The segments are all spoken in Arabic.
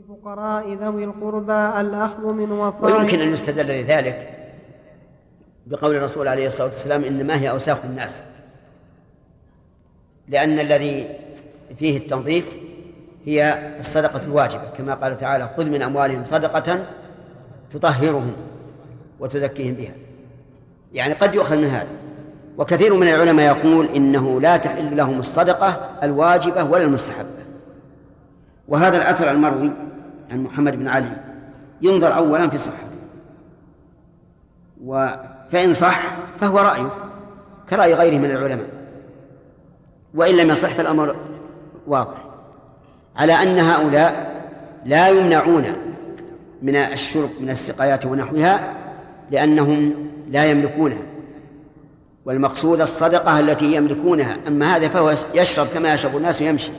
لفقراء ذوي القربى الأخذ من وصايا ويمكن أن يستدل لذلك بقول الرسول عليه الصلاة والسلام إنما هي أوساخ الناس. لأن الذي فيه التنظيف هي الصدقة الواجبة كما قال تعالى خذ من أموالهم صدقة تطهرهم وتزكيهم بها. يعني قد يؤخذ من هذا. وكثير من العلماء يقول إنه لا تحل لهم الصدقة الواجبة ولا المستحبة. وهذا الأثر المروي عن محمد بن علي. ينظر أولا في صحته فإن صح فهو رأيه كرأي غيره من العلماء. وإن لم يصح فالأمر واضح على أن هؤلاء لا يمنعون من الشرب من السقايات ونحوها لأنهم لا يملكونها. والمقصود الصدقة التي يملكونها. أما هذا فهو يشرب كما يشرب الناس ويمشي.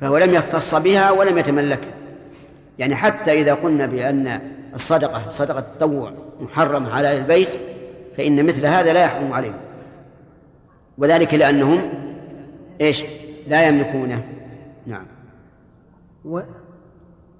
فهو لم يختص بها ولم يتملكها. يعني حتى إذا قلنا بأن الصدقة صدقة التطوع محرمة على البيت فإن مثل هذا لا يحرم عليهم. وذلك لأنهم إيش؟ لا يملكونه. نعم. و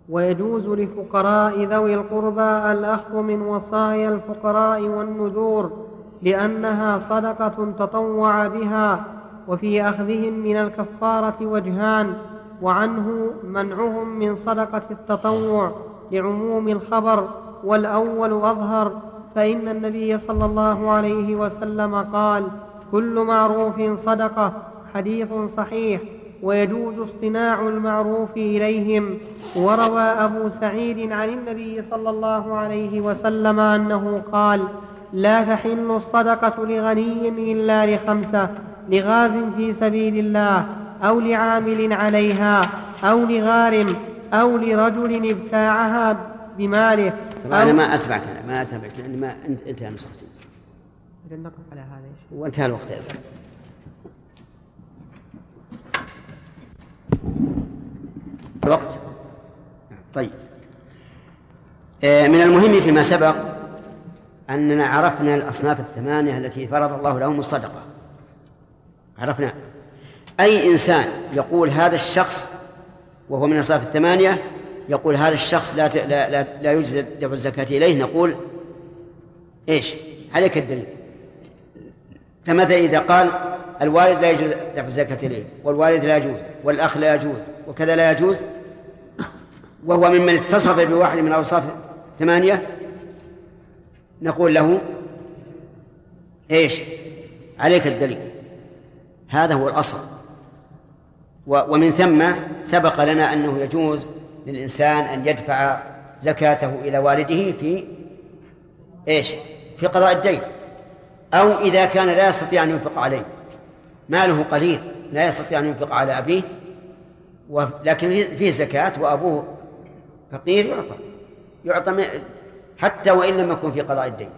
ويجوز لفقراء ذوي القربى الأخذ من وصايا الفقراء والنذور لأنها صدقة تطوع بها وفي أخذهم من الكفارة وجهان. وعنه منعهم من صدقة التطوع لعموم الخبر والأول أظهر فإن النبي صلى الله عليه وسلم قال كل معروف صدقة حديث صحيح ويجوز اصطناع المعروف إليهم. وروى أبو سعيد عن النبي صلى الله عليه وسلم أنه قال لا تحل الصدقة لغني إلا لخمسة لغاز في سبيل الله أو لعامل عليها أو لغارم أو لرجل ابتاعها بماله طبعا أنا ما أتبعك أنا ما أتبعك لأن ما انتهى نسختي نقف على هذا وانتهى الوقت أيضا. الوقت؟ طيب. آه، من المهم فيما سبق أننا عرفنا الأصناف الثمانية التي فرض الله لهم الصدقة. عرفنا. أي إنسان يقول هذا الشخص وهو من الأصناف الثمانية يقول هذا الشخص لا لا لا, لا يجوز دفع الزكاة إليه نقول إيش؟ عليك الدليل. فمثلا إذا قال الوالد لا يجوز دفع الزكاة إليه والوالد لا يجوز والأخ لا يجوز وكذا لا يجوز وهو ممن اتصف بواحد من الأوصاف الثمانية نقول له إيش؟ عليك الدليل. هذا هو الأصل. ومن ثم سبق لنا أنه يجوز للإنسان أن يدفع زكاته إلى والده في إيش؟ في قضاء الدين. أو إذا كان لا يستطيع أن ينفق عليه. ماله قليل لا يستطيع أن ينفق على أبيه لكن فيه زكاة وأبوه فقير يعطى. يعطى حتى وإن لم يكن في قضاء الدين.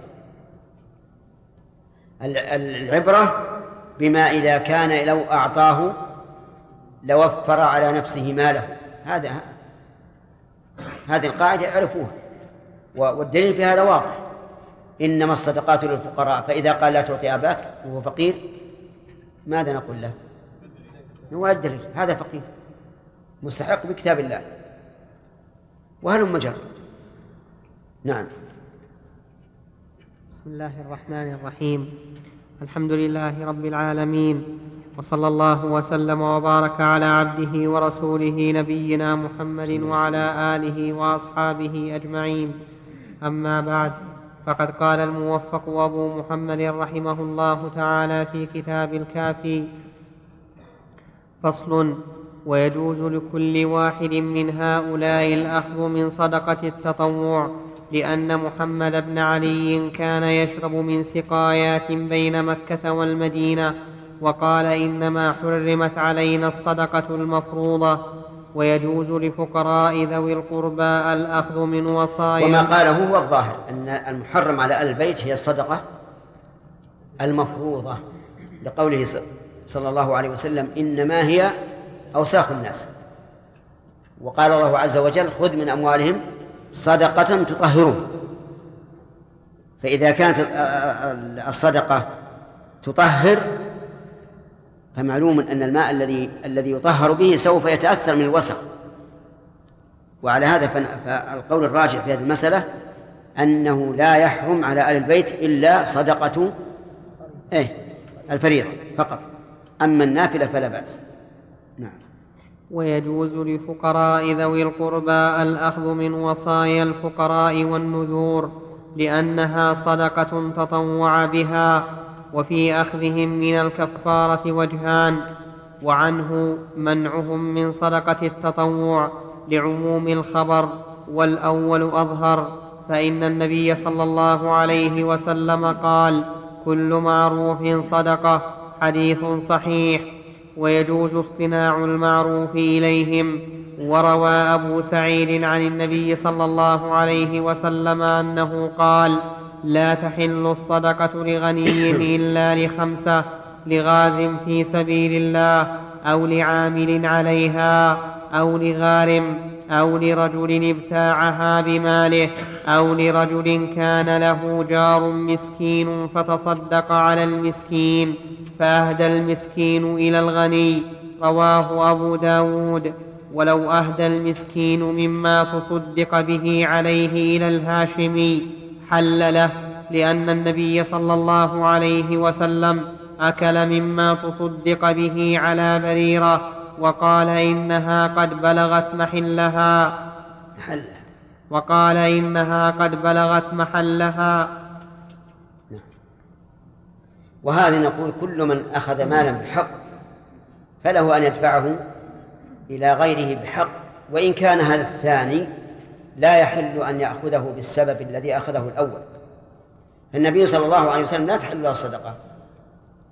العبرة بما إذا كان لو أعطاه لوفر على نفسه ماله. هذا هذه القاعدة يعرفوها والدليل في هذا واضح. إنما الصدقات للفقراء فإذا قال لا تعطي أباك وهو فقير ماذا نقول له؟ هو الدليل هذا فقير. مستحق بكتاب الله. وهل مجر نعم. بسم الله الرحمن الرحيم. الحمد لله رب العالمين. وصلى الله وسلم وبارك على عبده ورسوله نبينا محمد وعلى آله وأصحابه أجمعين. أما بعد فقد قال الموفق أبو محمد رحمه الله تعالى في كتاب الكافي فصل ويجوز لكل واحد من هؤلاء الأخذ من صدقة التطوع لأن محمد بن علي كان يشرب من سقايات بين مكة والمدينة وقال إنما حرمت علينا الصدقة المفروضة ويجوز لفقراء ذوي القربى الأخذ من وصايا وما قاله هو الظاهر أن المحرم على البيت هي الصدقة المفروضة لقوله صلى الله عليه وسلم إنما هي أوساخ الناس. وقال الله عز وجل خذ من أموالهم صدقة تطهرهم فإذا كانت الصدقة تطهر فمعلوم أن الماء الذي الذي يطهر به سوف يتأثر من الوسخ. وعلى هذا فالقول الراجع في هذه المسألة أنه لا يحرم على آل البيت إلا صدقة إيه الفريضة فقط. أما النافلة فلا بأس. نعم. ويجوز لفقراء ذوي القربى الأخذ من وصايا الفقراء والنذور لأنها صدقة تطوع بها وفي أخذهم من الكفارة وجهان وعنه منعهم من صدقة التطوع لعموم الخبر والأول أظهر فإن النبي صلى الله عليه وسلم قال كل معروف صدقة حديث صحيح ويجوز اصطناع المعروف إليهم وروى أبو سعيد عن النبي صلى الله عليه وسلم أنه قال لا تحل الصدقة لغني إلا لخمسة لغاز في سبيل الله أو لعامل عليها أو لغارم أو لرجل ابتاعها بماله أو لرجل كان له جار مسكين فتصدق على المسكين فأهدى المسكين إلى الغني رواه أبو داود. ولو أهدى المسكين مما تصدق به عليه إلى الهاشمي. حل له لأن النبي صلى الله عليه وسلم أكل مما تصدق به على بريرة وقال إنها قد بلغت محلها. وقال إنها قد بلغت محلها. نعم. وهذه نقول كل من أخذ مالا بحق فله أن يدفعه إلى غيره بحق وإن كان هذا الثاني لا يحل أن يأخذه بالسبب الذي أخذه الأول. فالنبي صلى الله عليه وسلم لا تحل له الصدقة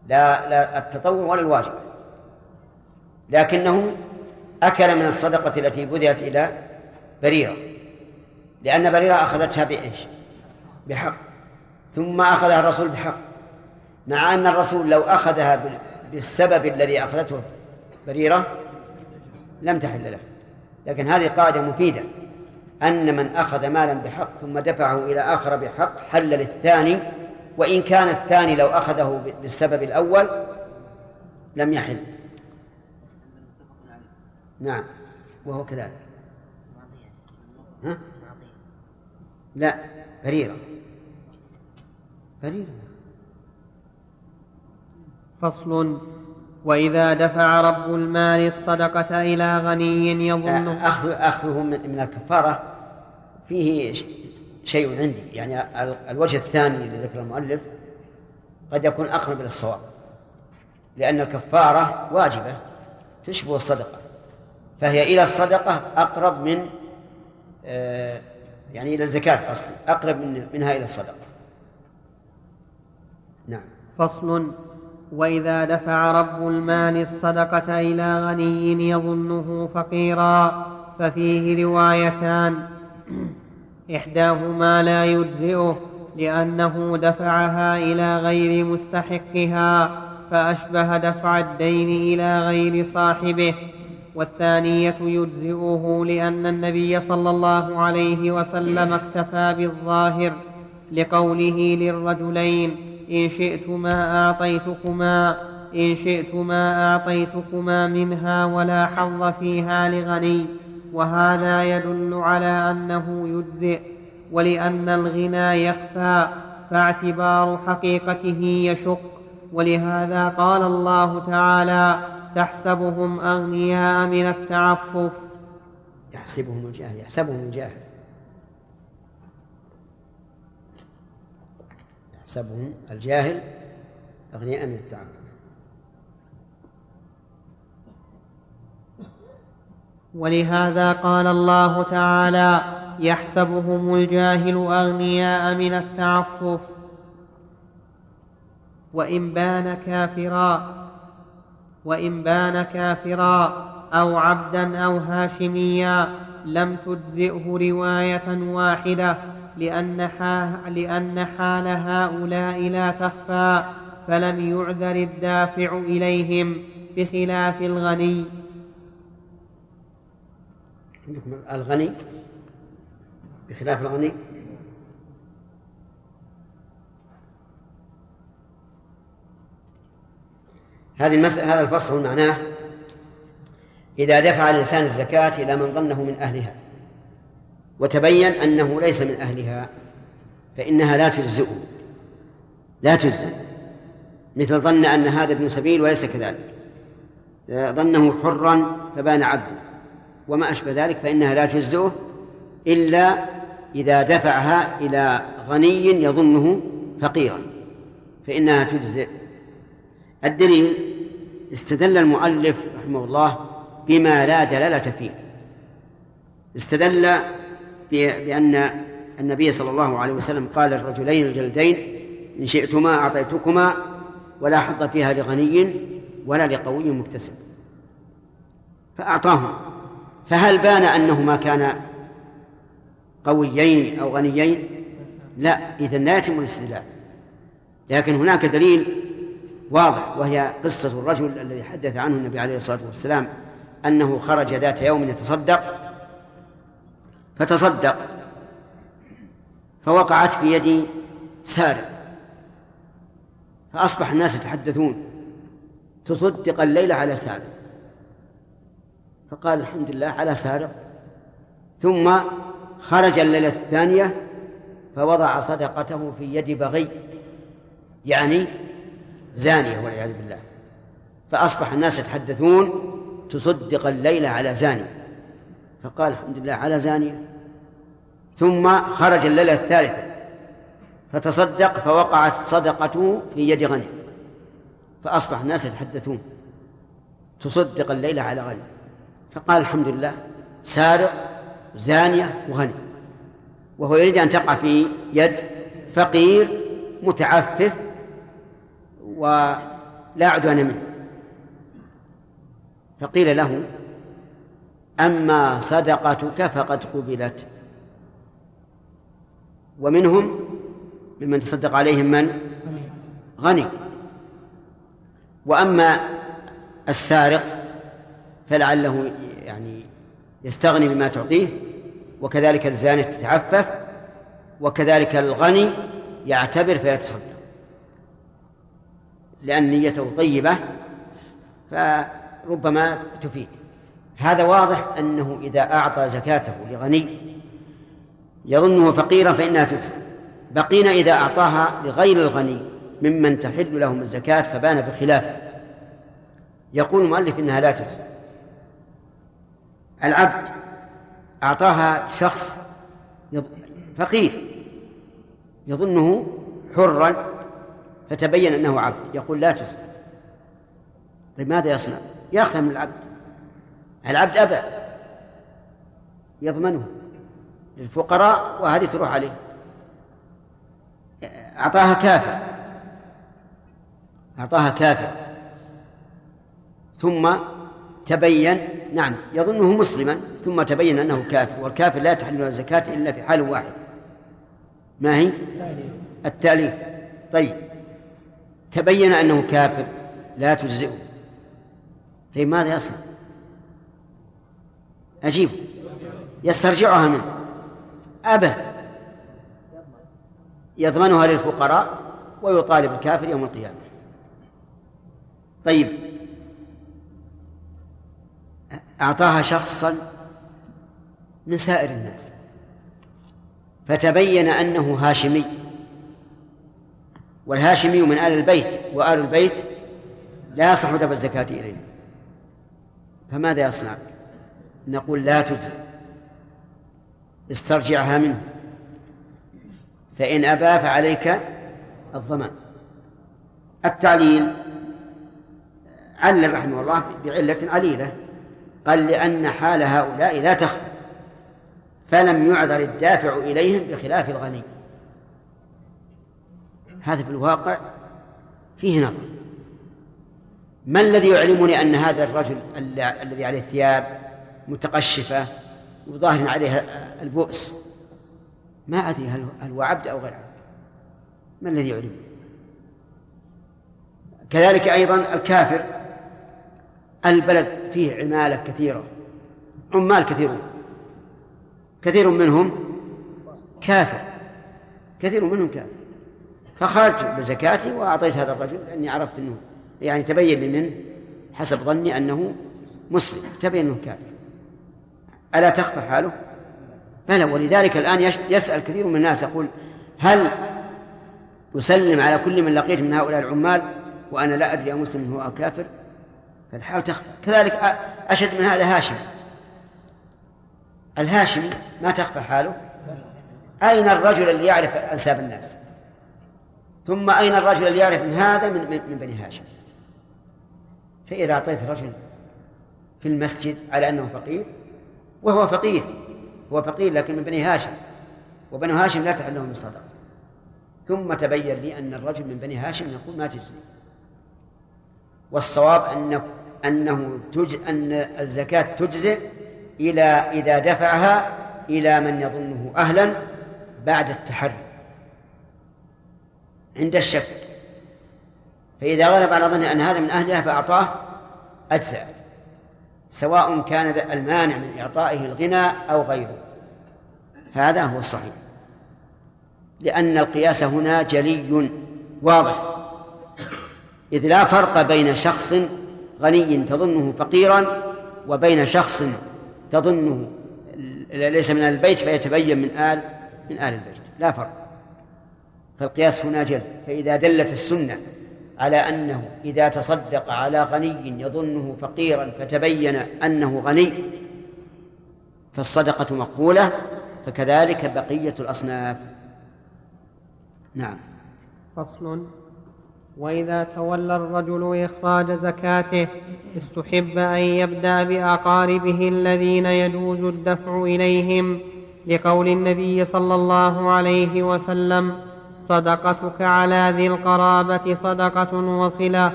لا لا التطوع ولا الواجب. لكنه أكل من الصدقة التي بذلت إلى بريرة لأن بريرة أخذتها بإيش؟ بحق. ثم أخذها الرسول بحق مع أن الرسول لو أخذها بالسبب الذي أخذته بريرة لم تحل له. لكن هذه قاعدة مفيدة. أن من أخذ مالا بحق ثم دفعه إلى آخر بحق حل للثاني وإن كان الثاني لو أخذه بالسبب الأول لم يحل. نعم. وهو كذلك. ها؟ لا بريرة. بريرة. فصل وإذا دفع رب المال الصدقة إلى غني يظن أخذ أخذه من الكفارة. فيه شيء عندي. يعني الوجه الثاني الذي ذكر المؤلف قد يكون أقرب إلى الصواب. لأن الكفارة واجبة تشبه الصدقة. فهي إلى الصدقة أقرب من آه، يعني إلى الزكاة قصدي أقرب من منها إلى الصدقة. نعم. فصل وإذا دفع رب المال الصدقة إلى غني يظنه فقيرا ففيه روايتان إحداهما لا يجزئه لأنه دفعها إلى غير مستحقها فأشبه دفع الدين إلى غير صاحبه والثانية يجزئه لأن النبي صلى الله عليه وسلم اكتفى بالظاهر لقوله للرجلين إن شئتما أعطيتكما إن شئتما أعطيتكما منها ولا حظ فيها لغني وهذا يدل على أنه يجزئ ولأن الغنى يخفى فاعتبار حقيقته يشق ولهذا قال الله تعالى تحسبهم أغنياء من التعفف. يحسبهم الجاهل يحسبهم الجاهل. يحسبهم الجاهل أغنياء من التعفف ولهذا قال الله تعالى يحسبهم الجاهل أغنياء من التعفف. وإن بان كافرا وإن بان كافرا أو عبدا أو هاشميا لم تجزئه رواية واحدة. لأن حال, لأن حال هؤلاء لا تخفى فلم يعذر الدافع إليهم بخلاف الغني. الغني؟ بخلاف الغني؟ هذه المسألة هذا الفصل معناه إذا دفع الإنسان الزكاة إلى من ظنه من أهلها. وتبين أنه ليس من أهلها فإنها لا تجزئه. لا تجزئ مثل ظن أن هذا ابن سبيل وليس كذلك. ظنه حرا فبان عبدا وما أشبه ذلك فإنها لا تجزئه إلا إذا دفعها إلى غني يظنه فقيرا. فإنها تجزئ الدليل استدل المؤلف رحمه الله بما لا دلالة فيه. استدل بأن النبي صلى الله عليه وسلم قال الرجلين الجلدين إن شئتما أعطيتكما ولا حظ فيها لغني ولا لقوي مكتسب. فأعطاهم. فهل بان أنهما كانا قويين أو غنيين؟ لا إذا لا يتم الاستدلال. لكن هناك دليل واضح وهي قصة الرجل الذي حدث عنه النبي عليه الصلاة والسلام أنه خرج ذات يوم يتصدق فتصدق. فوقعت في يد سارق. فأصبح الناس يتحدثون. تصدق الليلة على سارق. فقال الحمد لله على سارق. ثم خرج الليلة الثانية فوضع صدقته في يد بغي. يعني زانية والعياذ بالله. فأصبح الناس يتحدثون. تصدق الليلة على زانية. فقال الحمد لله على زانية. ثم خرج الليلة الثالثة. فتصدق فوقعت صدقته في يد غني. فأصبح الناس يتحدثون. تصدق الليلة على غني. فقال الحمد لله. سارق زانية وغني. وهو يريد أن تقع في يد فقير متعفف ولا عدوان منه. فقيل له أما صدقتك فقد قبلت. ومنهم ممن تصدق عليهم من؟ غني. وأما السارق فلعله يعني يستغني بما تعطيه وكذلك الزانية تتعفف وكذلك الغني يعتبر فيتصدق. لأن نيته طيبة فربما تفيد. هذا واضح أنه إذا أعطى زكاته لغني يظنه فقيرا فإنها تجزي. بقينا إذا أعطاها لغير الغني ممن تحل لهم الزكاة فبان بخلافه. يقول المؤلف إنها لا تجزي. العبد أعطاها شخص فقير يظنه حرا فتبين أنه عبد. يقول لا تجزي. طيب ماذا يصنع؟ يأخذ من العبد. العبد أبى يضمنه للفقراء وهذه تروح عليه. أعطاها كافر أعطاها كافر ثم تبين نعم يظنه مسلما ثم تبين أنه كافر والكافر لا تحل الزكاة إلا في حال واحد. ما هي؟ التأليف. طيب. تبين أنه كافر لا تجزئه. طيب ماذا يصنع؟ عجيب يسترجعها منه. أبى. يضمنها للفقراء ويطالب الكافر يوم القيامة. طيب. أعطاها شخصا من سائر الناس. فتبين أنه هاشمي. والهاشمي من آل البيت وآل البيت لا يصح دفع الزكاة إليه. فماذا يصنع؟ نقول لا تجزي. استرجعها منه. فإن أبى فعليك الضمان. التعليل علل رحمه الله بعلة عليلة قال لأن حال هؤلاء لا تخفى. فلم يعذر الدافع إليهم بخلاف الغني. هذا في الواقع فيه نظر. ما الذي يعلمني أن هذا الرجل الذي عليه ثياب متقشفة وظاهر عليها البؤس. ما أدري هل هو عبد أو غير عبد. ما الذي يعلم؟ كذلك أيضا الكافر البلد فيه عمالة كثيرة عمال كثيرون. كثير منهم كافر كثير منهم كافر. فخرجت بزكاتي وأعطيت هذا الرجل لأني عرفت أنه يعني تبين لي منه حسب ظني أنه مسلم تبين أنه كافر. ألا تخفى حاله؟ بلى ولذلك الآن يسأل كثير من الناس يقول هل أسلم على كل من لقيت من هؤلاء العمال وأنا لا أدري مسلم هو أو كافر؟ فالحال تخفى. كذلك أشد من هذا هاشم. الهاشمي ما تخفى حاله؟ أين الرجل اللي يعرف أنساب الناس؟ ثم أين الرجل اللي يعرف من هذا من, من بني هاشم؟ فإذا أعطيت رجل في المسجد على أنه فقير وهو فقير هو فقير لكن من بني هاشم. وبنو هاشم لا تحل لهم الصدقة ثم تبين لي أن الرجل من بني هاشم يقول ما تجزي. والصواب أن أنه تج... أن الزكاة تجزئ إلى إذا دفعها إلى من يظنه أهلا بعد التحري. عند الشك. فإذا غلب على ظنه أن هذا من أهلها فأعطاه أجزأت سواء كان المانع من إعطائه الغنى أو غيره. هذا هو الصحيح. لأن القياس هنا جلي واضح. إذ لا فرق بين شخص غني تظنه فقيرا وبين شخص تظنه ليس من البيت فيتبين من آل من آل البيت. لا فرق. فالقياس هنا جل فإذا دلت السنة على أنه إذا تصدق على غني يظنه فقيرا فتبين أنه غني فالصدقة مقبولة فكذلك بقية الأصناف. نعم. فصل. وإذا تولى الرجل إخراج زكاته استحب أن يبدأ بأقاربه الذين يجوز الدفع إليهم لقول النبي صلى الله عليه وسلم صدقتك على ذي القرابة صدقة وصلة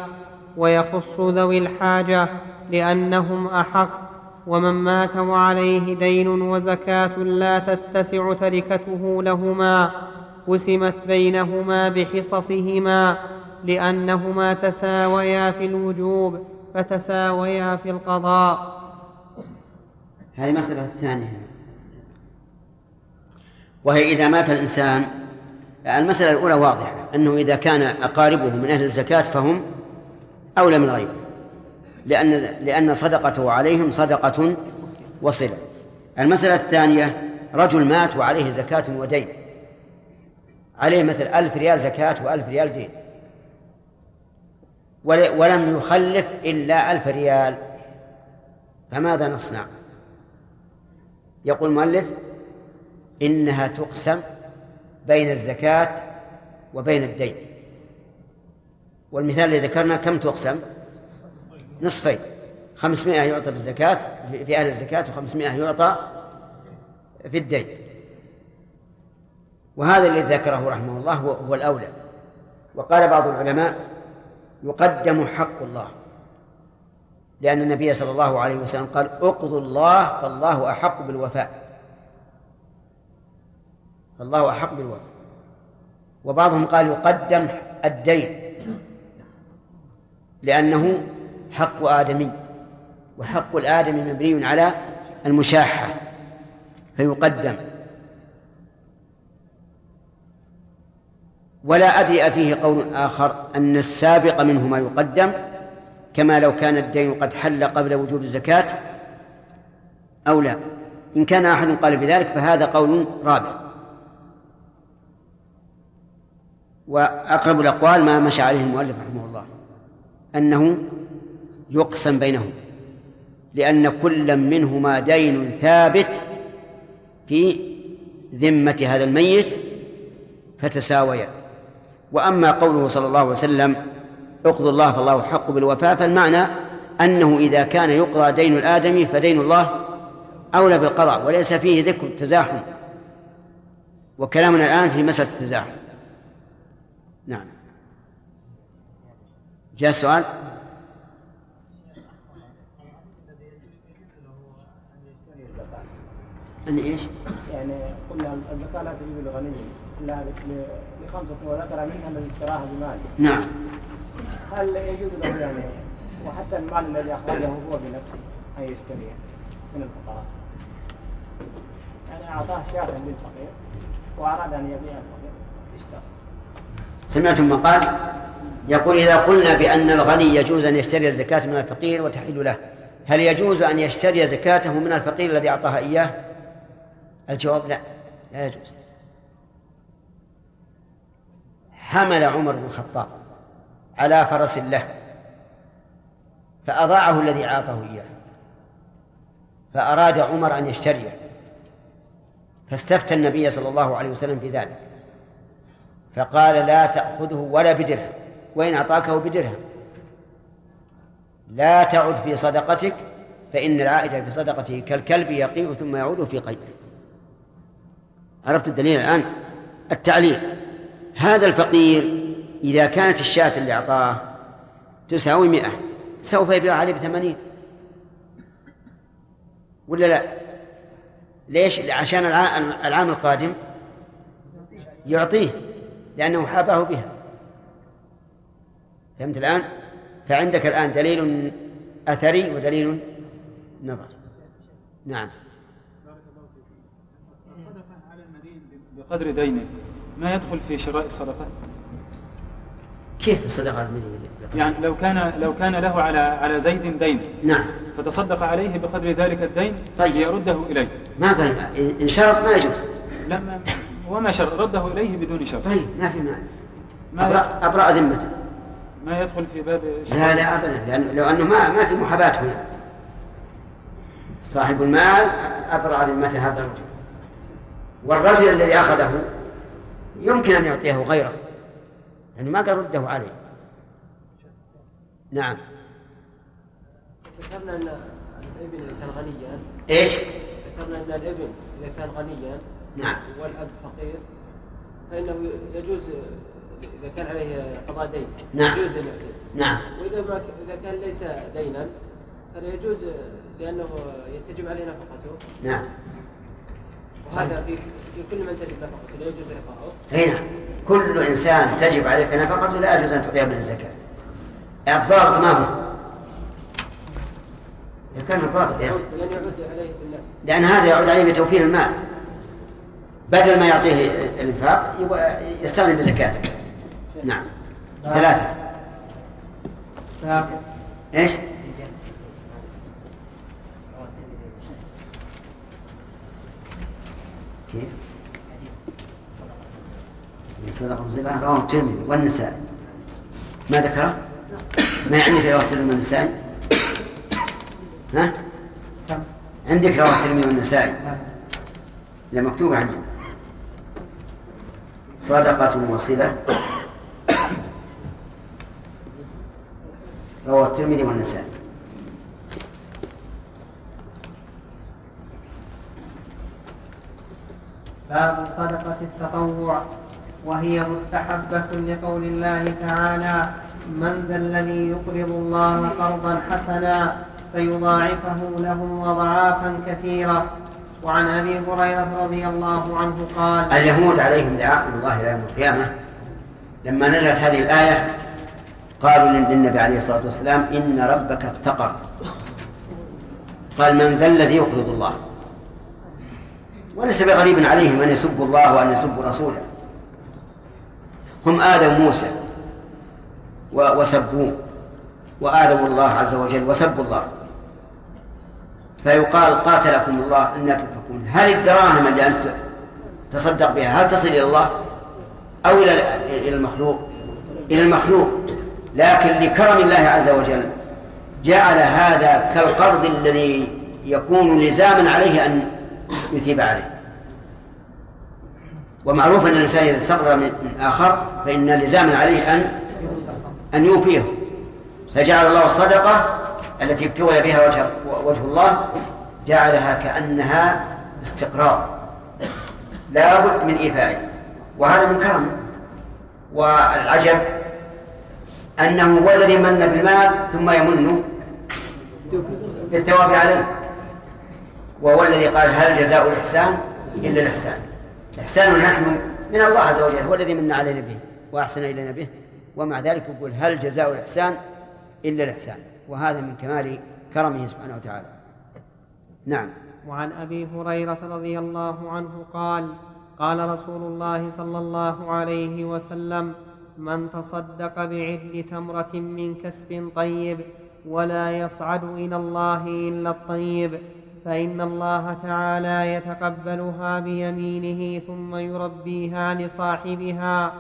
ويخص ذوي الحاجة لأنهم أحق ومن مات وعليه دين وزكاة لا تتسع تركته لهما قسمت بينهما بحصصهما لأنهما تساويا في الوجوب فتساويا في القضاء. هذه مسألة الثانية. وهي إذا مات الإنسان المسألة الأولى واضحة أنه إذا كان أقاربه من أهل الزكاة فهم أولى من غيره لأن لأن صدقته عليهم صدقة وصلة. المسألة الثانية رجل مات وعليه زكاة ودين. عليه مثل ألف ريال زكاة وألف ريال دين. ولم يخلف إلا ألف ريال. فماذا نصنع؟ يقول المؤلف إنها تقسم بين الزكاة وبين الدين. والمثال الذي ذكرنا كم تقسم؟ نصفين. خمسمائة يعطى بالزكاة في أهل الزكاة وخمسمائة يعطى في الدين. وهذا الذي ذكره رحمه الله هو الأولى. وقال بعض العلماء يقدم حق الله. لأن النبي صلى الله عليه وسلم قال اقضوا الله فالله أحق بالوفاء. فالله أحق بالوفاء وبعضهم قال يقدم الدين. لأنه حق آدمي وحق الآدمي مبني على المشاحة فيقدم. ولا أدري أفيه قول آخر أن السابق منهما يقدم كما لو كان الدين قد حل قبل وجوب الزكاة أو لا. إن كان أحد قال بذلك فهذا قول رابع. وأقرب الأقوال ما مشى عليه المؤلف رحمه الله أنه يقسم بينهم لأن كل منهما دين ثابت في ذمة هذا الميت فتساويا. وأما قوله صلى الله عليه وسلم اقضوا الله فالله حق بالوفاء فالمعنى أنه إذا كان يقضى دين الآدمي فدين الله أولى بالقضاء وليس فيه ذكر التزاحم وكلامنا الآن في مسألة التزاحم. نعم جاء سؤال أن إيش؟ يعني قلنا الزكاة لا تجب لغني إلا لخمسة وذكر منها الذي اشتراها بمال. نعم. هل يجوز له يعني وحتى المال الذي أخرجه هو بنفسه أن يشتريه من الفقراء؟ يعني أعطاه شاة للفقير وأراد أن يبيع الفقير اشترى. سمعتم ما قال؟ يقول إذا قلنا بأن الغني يجوز أن يشتري الزكاة من الفقير وتحل له هل يجوز أن يشتري زكاته من الفقير الذي أعطاها إياه؟ الجواب لا لا يجوز. حمل عمر بن الخطاب على فرس له فأضاعه الذي أعطاه إياه فأراد عمر أن يشتريه فاستفتى النبي صلى الله عليه وسلم في ذلك فقال لا تأخذه ولا بدرهم وإن أعطاكه بدرهم. لا تعد في صدقتك فإن العائد في صدقته كالكلب يقيء ثم يعود في قيئه عرفت الدليل الآن؟ التعليل. هذا الفقير إذا كانت الشاة اللي أعطاه تساوي مئة سوف يبيع عليه بثمانين. ولا لا؟ ليش؟ عشان العام القادم يعطيه. لأنه حاباه بها. فهمت الآن؟ فعندك الآن دليل أثري ودليل نظر. نعم. الصدقة على المدين بقدر دينه ما يدخل في شراء الصدقة كيف الصدقة على المدين؟ يعني لو كان لو كان له على على زيد دين نعم. فتصدق عليه بقدر ذلك الدين طيب. ليرده إليه. ما قال إن شرط ما يجوز. لا ما وما شرط رده إليه بدون شرط. طيب ما في معنى ما أبرأ, أبرأ ذمته. ما يدخل في باب لا لا أبدا لأن لو أنه ما ما في محاباة هنا. صاحب المال أبرأ ذمته هذا الرجل. والرجل الذي أخذه يمكن أن يعطيه غيره. يعني ما قال رده عليه. نعم. ذكرنا أن الابن إذا كان غنيا. إيش؟ ذكرنا أن الابن إذا كان غنيا. نعم. والأب فقير فإنه يجوز إذا كان عليه قضاء دين نعم. يجوز نعم. وإذا ما إذا كان ليس دينا فلا يجوز لأنه تجب عليه نفقته. نعم. وهذا في في كل من تجب نفقته لا يجوز اعطاؤه أي نعم. كل إنسان تجب عليك نفقته لا يجوز أن تعطيها من الزكاة. الضابط ما هو؟ إذا كان الضابط يا أخي لن يعود عليه بالله لأن هذا يعود عليه بتوفير المال. بدل ما يعطيه الإنفاق يبغى يستغني بزكاته نعم ثلاثة باب إيش؟ كيف؟ صدقة مصيبة رواه الترمذي والنسائي ما ذكره؟ ما عندك رواه الترمذي والنسائي؟ ها؟ سم عندك رواه الترمذي والنسائي سم لا مكتوب عندي صدقة وصلة. رواه الترمذي والنسائي. باب صدقة التطوع وهي مستحبة لقول الله تعالى من ذا الذي يقرض الله قرضا حسنا فيضاعفه له أضعافا كثيرة وعن أبي هريرة رضي الله عنه قال اليهود عليهم من الله إلى يوم القيامة. لما نزلت هذه الآية قالوا للنبي عليه الصلاة والسلام إن ربك افتقر. قال من ذا الذي يقرض الله؟ وليس بغريب عليهم أن يسبوا الله وأن يسبوا رسوله. هم آذوا موسى وسبوه وآذوا الله عز وجل وسبوا الله. فيقال قاتلكم الله أن تؤفكون هل الدراهم اللي أنت تصدق بها هل تصل إلى الله أو إلى المخلوق؟ إلى المخلوق. لكن لكرم الله عز وجل جعل هذا كالقرض الذي يكون لزاما عليه أن يثيب عليه. ومعروف أن الإنسان إذا استقرض من من آخر فإن لزاما عليه أن أن يوفيه. فجعل الله الصدقة التي ابتغي بها وجه وجه الله جعلها كأنها استقراض لا بد من إيفائه وهذا من كرمه والعجب أنه هو الذي من بالمال ثم يمن بالثواب عليه. وهو الذي قال هل جزاء الإحسان إلا الإحسان. إحسان نحن من الله عز وجل. هو الذي من علينا به وأحسن إلينا به. ومع ذلك يقول هل جزاء الإحسان إلا الإحسان. وهذا من كمال كرمه سبحانه وتعالى. نعم. وعن أبي هريرة رضي الله عنه قال قال رسول الله صلى الله عليه وسلم من تصدق بعدل تمرة من كسب طيب ولا يصعد إلى الله إلا الطيب فإن الله تعالى يتقبلها بيمينه ثم يربيها لصاحبها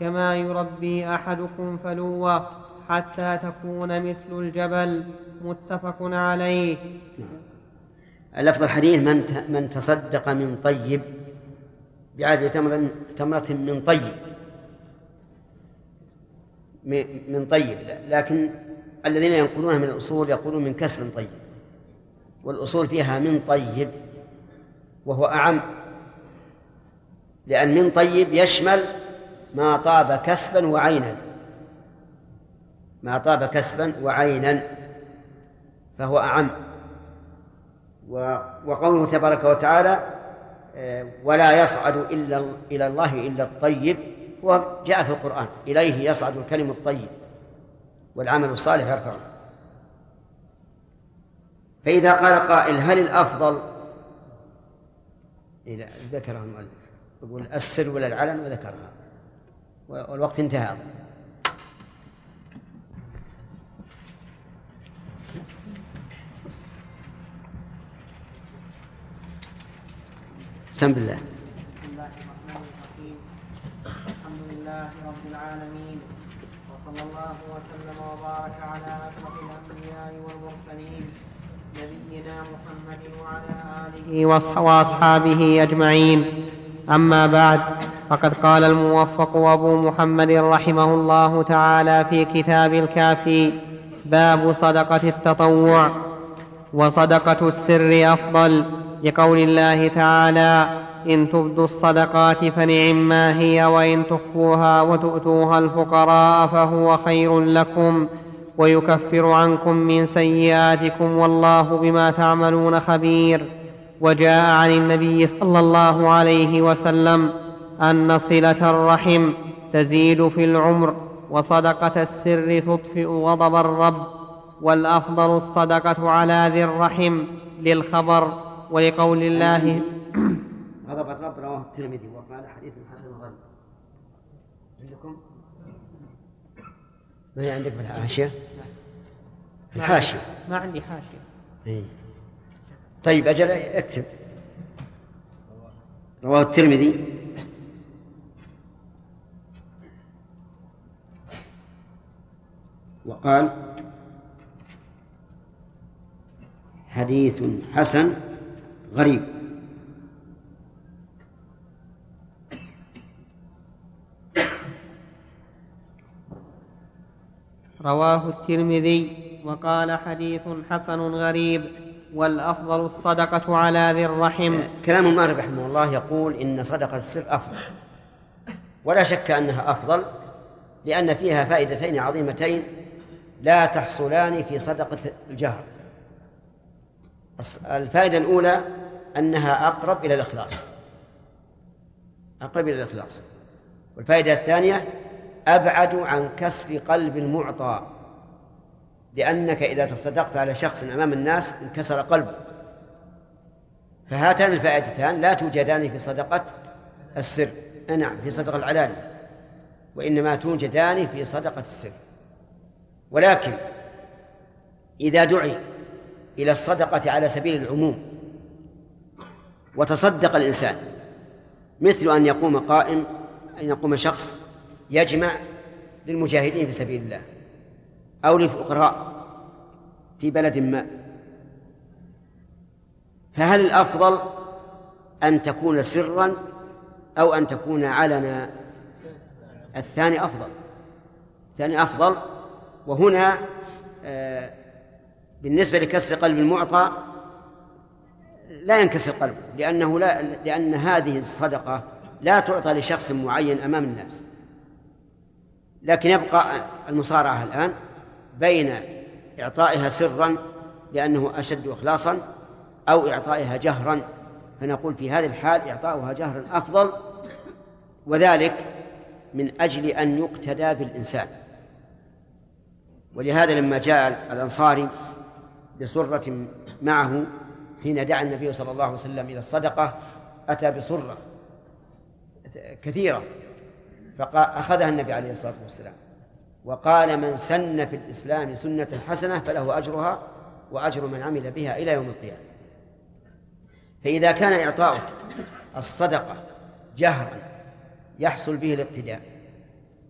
كما يربي أحدكم فلوة. حتى تكون مثل الجبل متفق عليه. اللفظ الحديث من من تصدق من طيب بعدل تمرة من طيب. من طيب لكن الذين ينقلونها من الأصول يقولون من كسب طيب والأصول فيها من طيب وهو أعم لأن من طيب يشمل ما طاب كسبا وعينا. ما طاب كسبا وعينا فهو أعم. وقوله تبارك وتعالى آه، ولا يصعد إلا إلى الله إلا الطيب وجاء في القرآن إليه يصعد الكلم الطيب والعمل الصالح يرفعه. فإذا قال قائل هل الأفضل؟ إذا ذكره المؤلف يقول السر ولا العلن وذكرها. والوقت انتهى. بسم الله. بسم الله الرحمن الرحيم الحمد لله رب العالمين. وصلى الله وسلم وبارك على أشرف الأنبياء والمرسلين نبينا محمد وعلى آله وأصحابه أجمعين. أما بعد فقد قال الموفق أبو محمد رحمه الله تعالى في كتاب الكافي باب صدقة التطوع وصدقة السر أفضل. لقول الله تعالى إن تبدوا الصدقات فنعم ما هي وإن تخفوها وتؤتوها الفقراء فهو خير لكم ويكفر عنكم من سيئاتكم والله بما تعملون خبير. وجاء عن النبي صلى الله عليه وسلم أن صلة الرحم تزيد في العمر وصدقة السر تطفئ غضب الرب والأفضل الصدقة على ذي الرحم للخبر ولقول الله. غضب الرب رواه الترمذي وقال حديث حسن غريب عندكم؟ ما هي عندك في الحاشية؟ الحاشية. ما عندي حاشية. إيه. طيب أجل اكتب. رواه الترمذي. وقال حديث حسن غريب. رواه الترمذي وقال حديث حسن غريب والأفضل الصدقة على ذي الرحم. كلام المؤلف رحمه الله يقول إن صدقة السر أفضل. ولا شك أنها أفضل لأن فيها فائدتين عظيمتين لا تحصلان في صدقة الجهر. الفائدة الأولى أنها أقرب إلى الإخلاص. أقرب إلى الإخلاص. والفائدة الثانية أبعد عن كسب قلب المعطى لأنك إذا تصدقت على شخص أمام الناس انكسر قلبه. فهاتان الفائدتان لا توجدان في صدقة السر. نعم في صدقة العلانية. وإنما توجدان في صدقة السر. ولكن إذا دعي إلى الصدقة على سبيل العموم. وتصدق الإنسان. مثل أن يقوم قائم أن يقوم شخص يجمع للمجاهدين في سبيل الله أو للفقراء في بلد ما. فهل الأفضل أن تكون سرا أو أن تكون علنا؟ الثاني أفضل. الثاني أفضل. وهنا آه بالنسبة لكسر قلب المعطى لا ينكسر قلبه لأنه لا لأن هذه الصدقة لا تعطى لشخص معين أمام الناس. لكن يبقى المصارعة الآن بين إعطائها سرا لأنه أشد إخلاصا أو إعطائها جهرا فنقول في هذه الحال إعطاؤها جهرا أفضل وذلك من أجل أن يقتدى بالإنسان. ولهذا لما جاء الأنصاري بصرة معه حين دعا النبي صلى الله عليه وسلم إلى الصدقة أتى بصرة كثيرة فأخذها النبي عليه الصلاة والسلام. وقال من سن في الإسلام سنة حسنة فله أجرها وأجر من عمل بها إلى يوم القيامة. فإذا كان إعطاؤك الصدقة جهرا يحصل به الاقتداء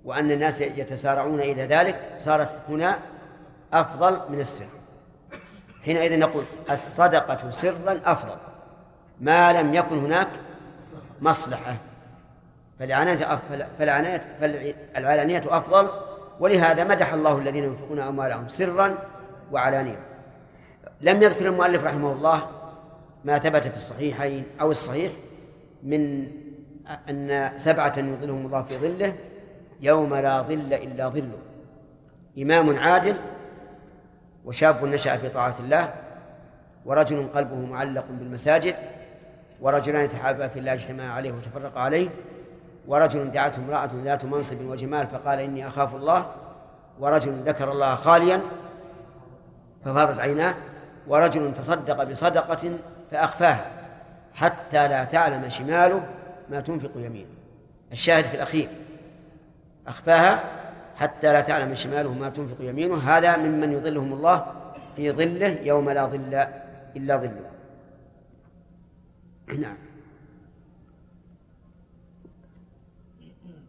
وأن الناس يتسارعون إلى ذلك صارت هنا أفضل من السر حينئذ نقول الصدقة سرا أفضل. ما لم يكن هناك مصلحة. فالعناية فالعلانية أفضل. ولهذا مدح الله الذين ينفقون أموالهم سرا وعلانية. لم يذكر المؤلف رحمه الله ما ثبت في الصحيحين أو الصحيح من أن سبعة يظلهم الله في ظله يوم لا ظل إلا ظله. إمام عادل وشاب نشأ في طاعة الله ورجل قلبه معلق بالمساجد ورجلان يتحابا في الله اجتماعا عليه وتفرقا عليه ورجل دعته امرأة ذات منصب وجمال فقال إني أخاف الله ورجل ذكر الله خاليا ففاضت عيناه ورجل تصدق بصدقة فأخفاها حتى لا تعلم شماله ما تنفق يمينه. الشاهد في الأخير أخفاها حتى لا تعلم شماله ما تنفق يمينه. هذا ممن يظلهم الله في ظله يوم لا ظل إلا ظله. نعم.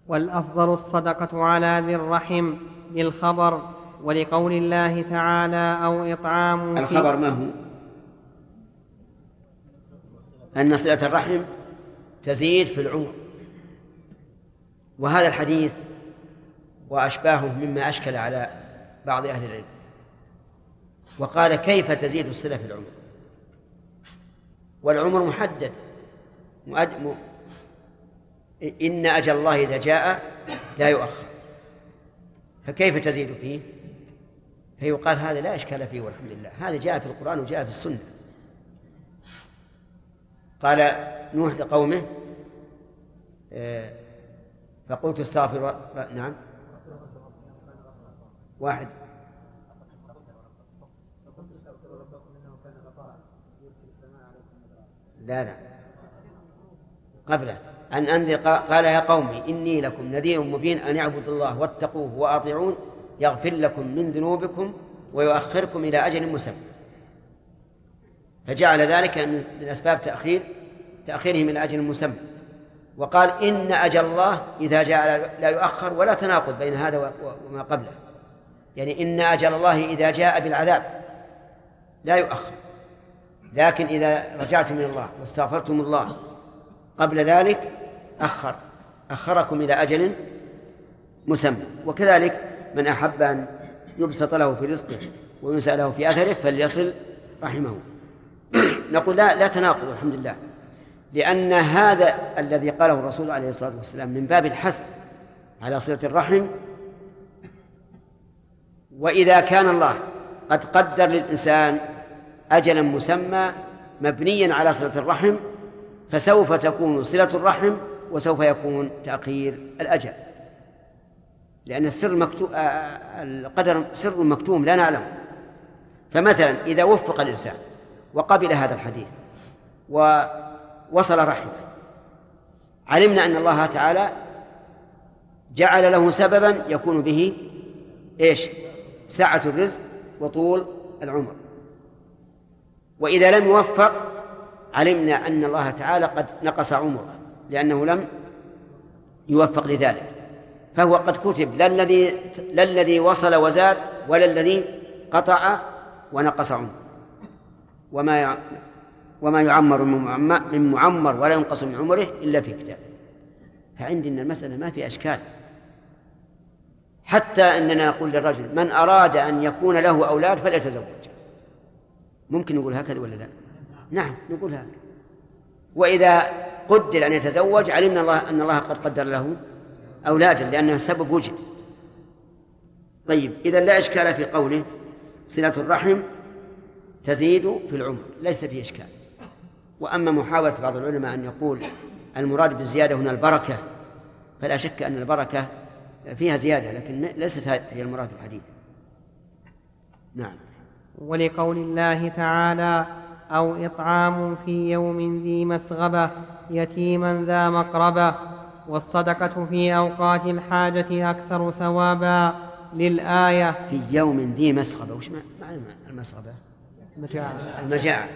والأفضل الصدقة على ذي الرحم للخبر ولقول الله تعالى أو إطعام الخبر ما هو؟ أن صلة الرحم تزيد في العمر. وهذا الحديث وأشباهه مما أشكل على بعض أهل العلم. وقال كيف تزيد الصلة في العمر؟ والعمر محدد. مؤد... إن أجل الله إذا جاء لا يؤخر. فكيف تزيد فيه؟ فيقال هذا لا إشكال فيه والحمد لله. هذا جاء في القرآن وجاء في السنة. قال نوح لقومه آه، فقلت استغفر نعم. واحد. لا لا. قبله. أن أنذر قال يا قوم إني لكم نذير مبين أن اعبدوا الله واتقوه وأطيعون يغفر لكم من ذنوبكم ويؤخركم إلى أجل مسمى. فجعل ذلك من أسباب تأخير تأخيرهم إلى أجل مسمى. وقال إن أجل الله إذا جاء لا يؤخر ولا تناقض بين هذا وما قبله. يعني إن أجل الله إذا جاء بالعذاب لا يؤخر. لكن إذا رجعتم من الله واستغفرتم الله قبل ذلك أخر. أخركم إلى أجل مسمى. وكذلك من أحب أن يبسط له في رزقه وينسى له في أثره فليصل رحمه. نقول لا لا تناقض الحمد لله. لأن هذا الذي قاله الرسول عليه الصلاة والسلام من باب الحث على صلة الرحم وإذا كان الله قد قدر للإنسان أجلا مسمى مبنيا على صلة الرحم فسوف تكون صلة الرحم وسوف يكون تأخير الأجل لأن السر مكتوم القدر سر مكتوم لا نعلم فمثلا إذا وفق الإنسان وقبل هذا الحديث ووصل رحمه علمنا أن الله تعالى جعل له سببا يكون به إيش؟ سعة الرزق وطول العمر. وإذا لم يوفق علمنا أن الله تعالى قد نقص عمره لأنه لم يوفق لذلك. فهو قد كتب لا الذي لا الذي وصل وزاد ولا الذي قطع ونقص عمره. وما وما يعمر من معمر ولا ينقص من عمره إلا في كتاب. فعندنا المسألة ما في أشكال. حتى أننا نقول للرجل من أراد أن يكون له أولاد فليتزوج. ممكن نقول هكذا ولا لا؟ نعم نقول هكذا. وإذا قدر أن يتزوج علمنا الله أن الله قد قدر له أولادا لأنه سبب وجد. طيب إذا لا إشكال في قوله صلة الرحم تزيد في العمر ليس فيه إشكال. وأما محاولة بعض العلماء أن يقول المراد بالزيادة هنا البركة فلا شك أن البركة فيها زيادة لكن ليست هي المراد الحديث. نعم. ولقول الله تعالى أو إطعام في يوم ذي مسغبة يتيما ذا مقربة والصدقة في أوقات الحاجة أكثر ثوابا للآية. في يوم ذي مسغبة وش معنى المسغبة؟ المجاعة. المجاعة.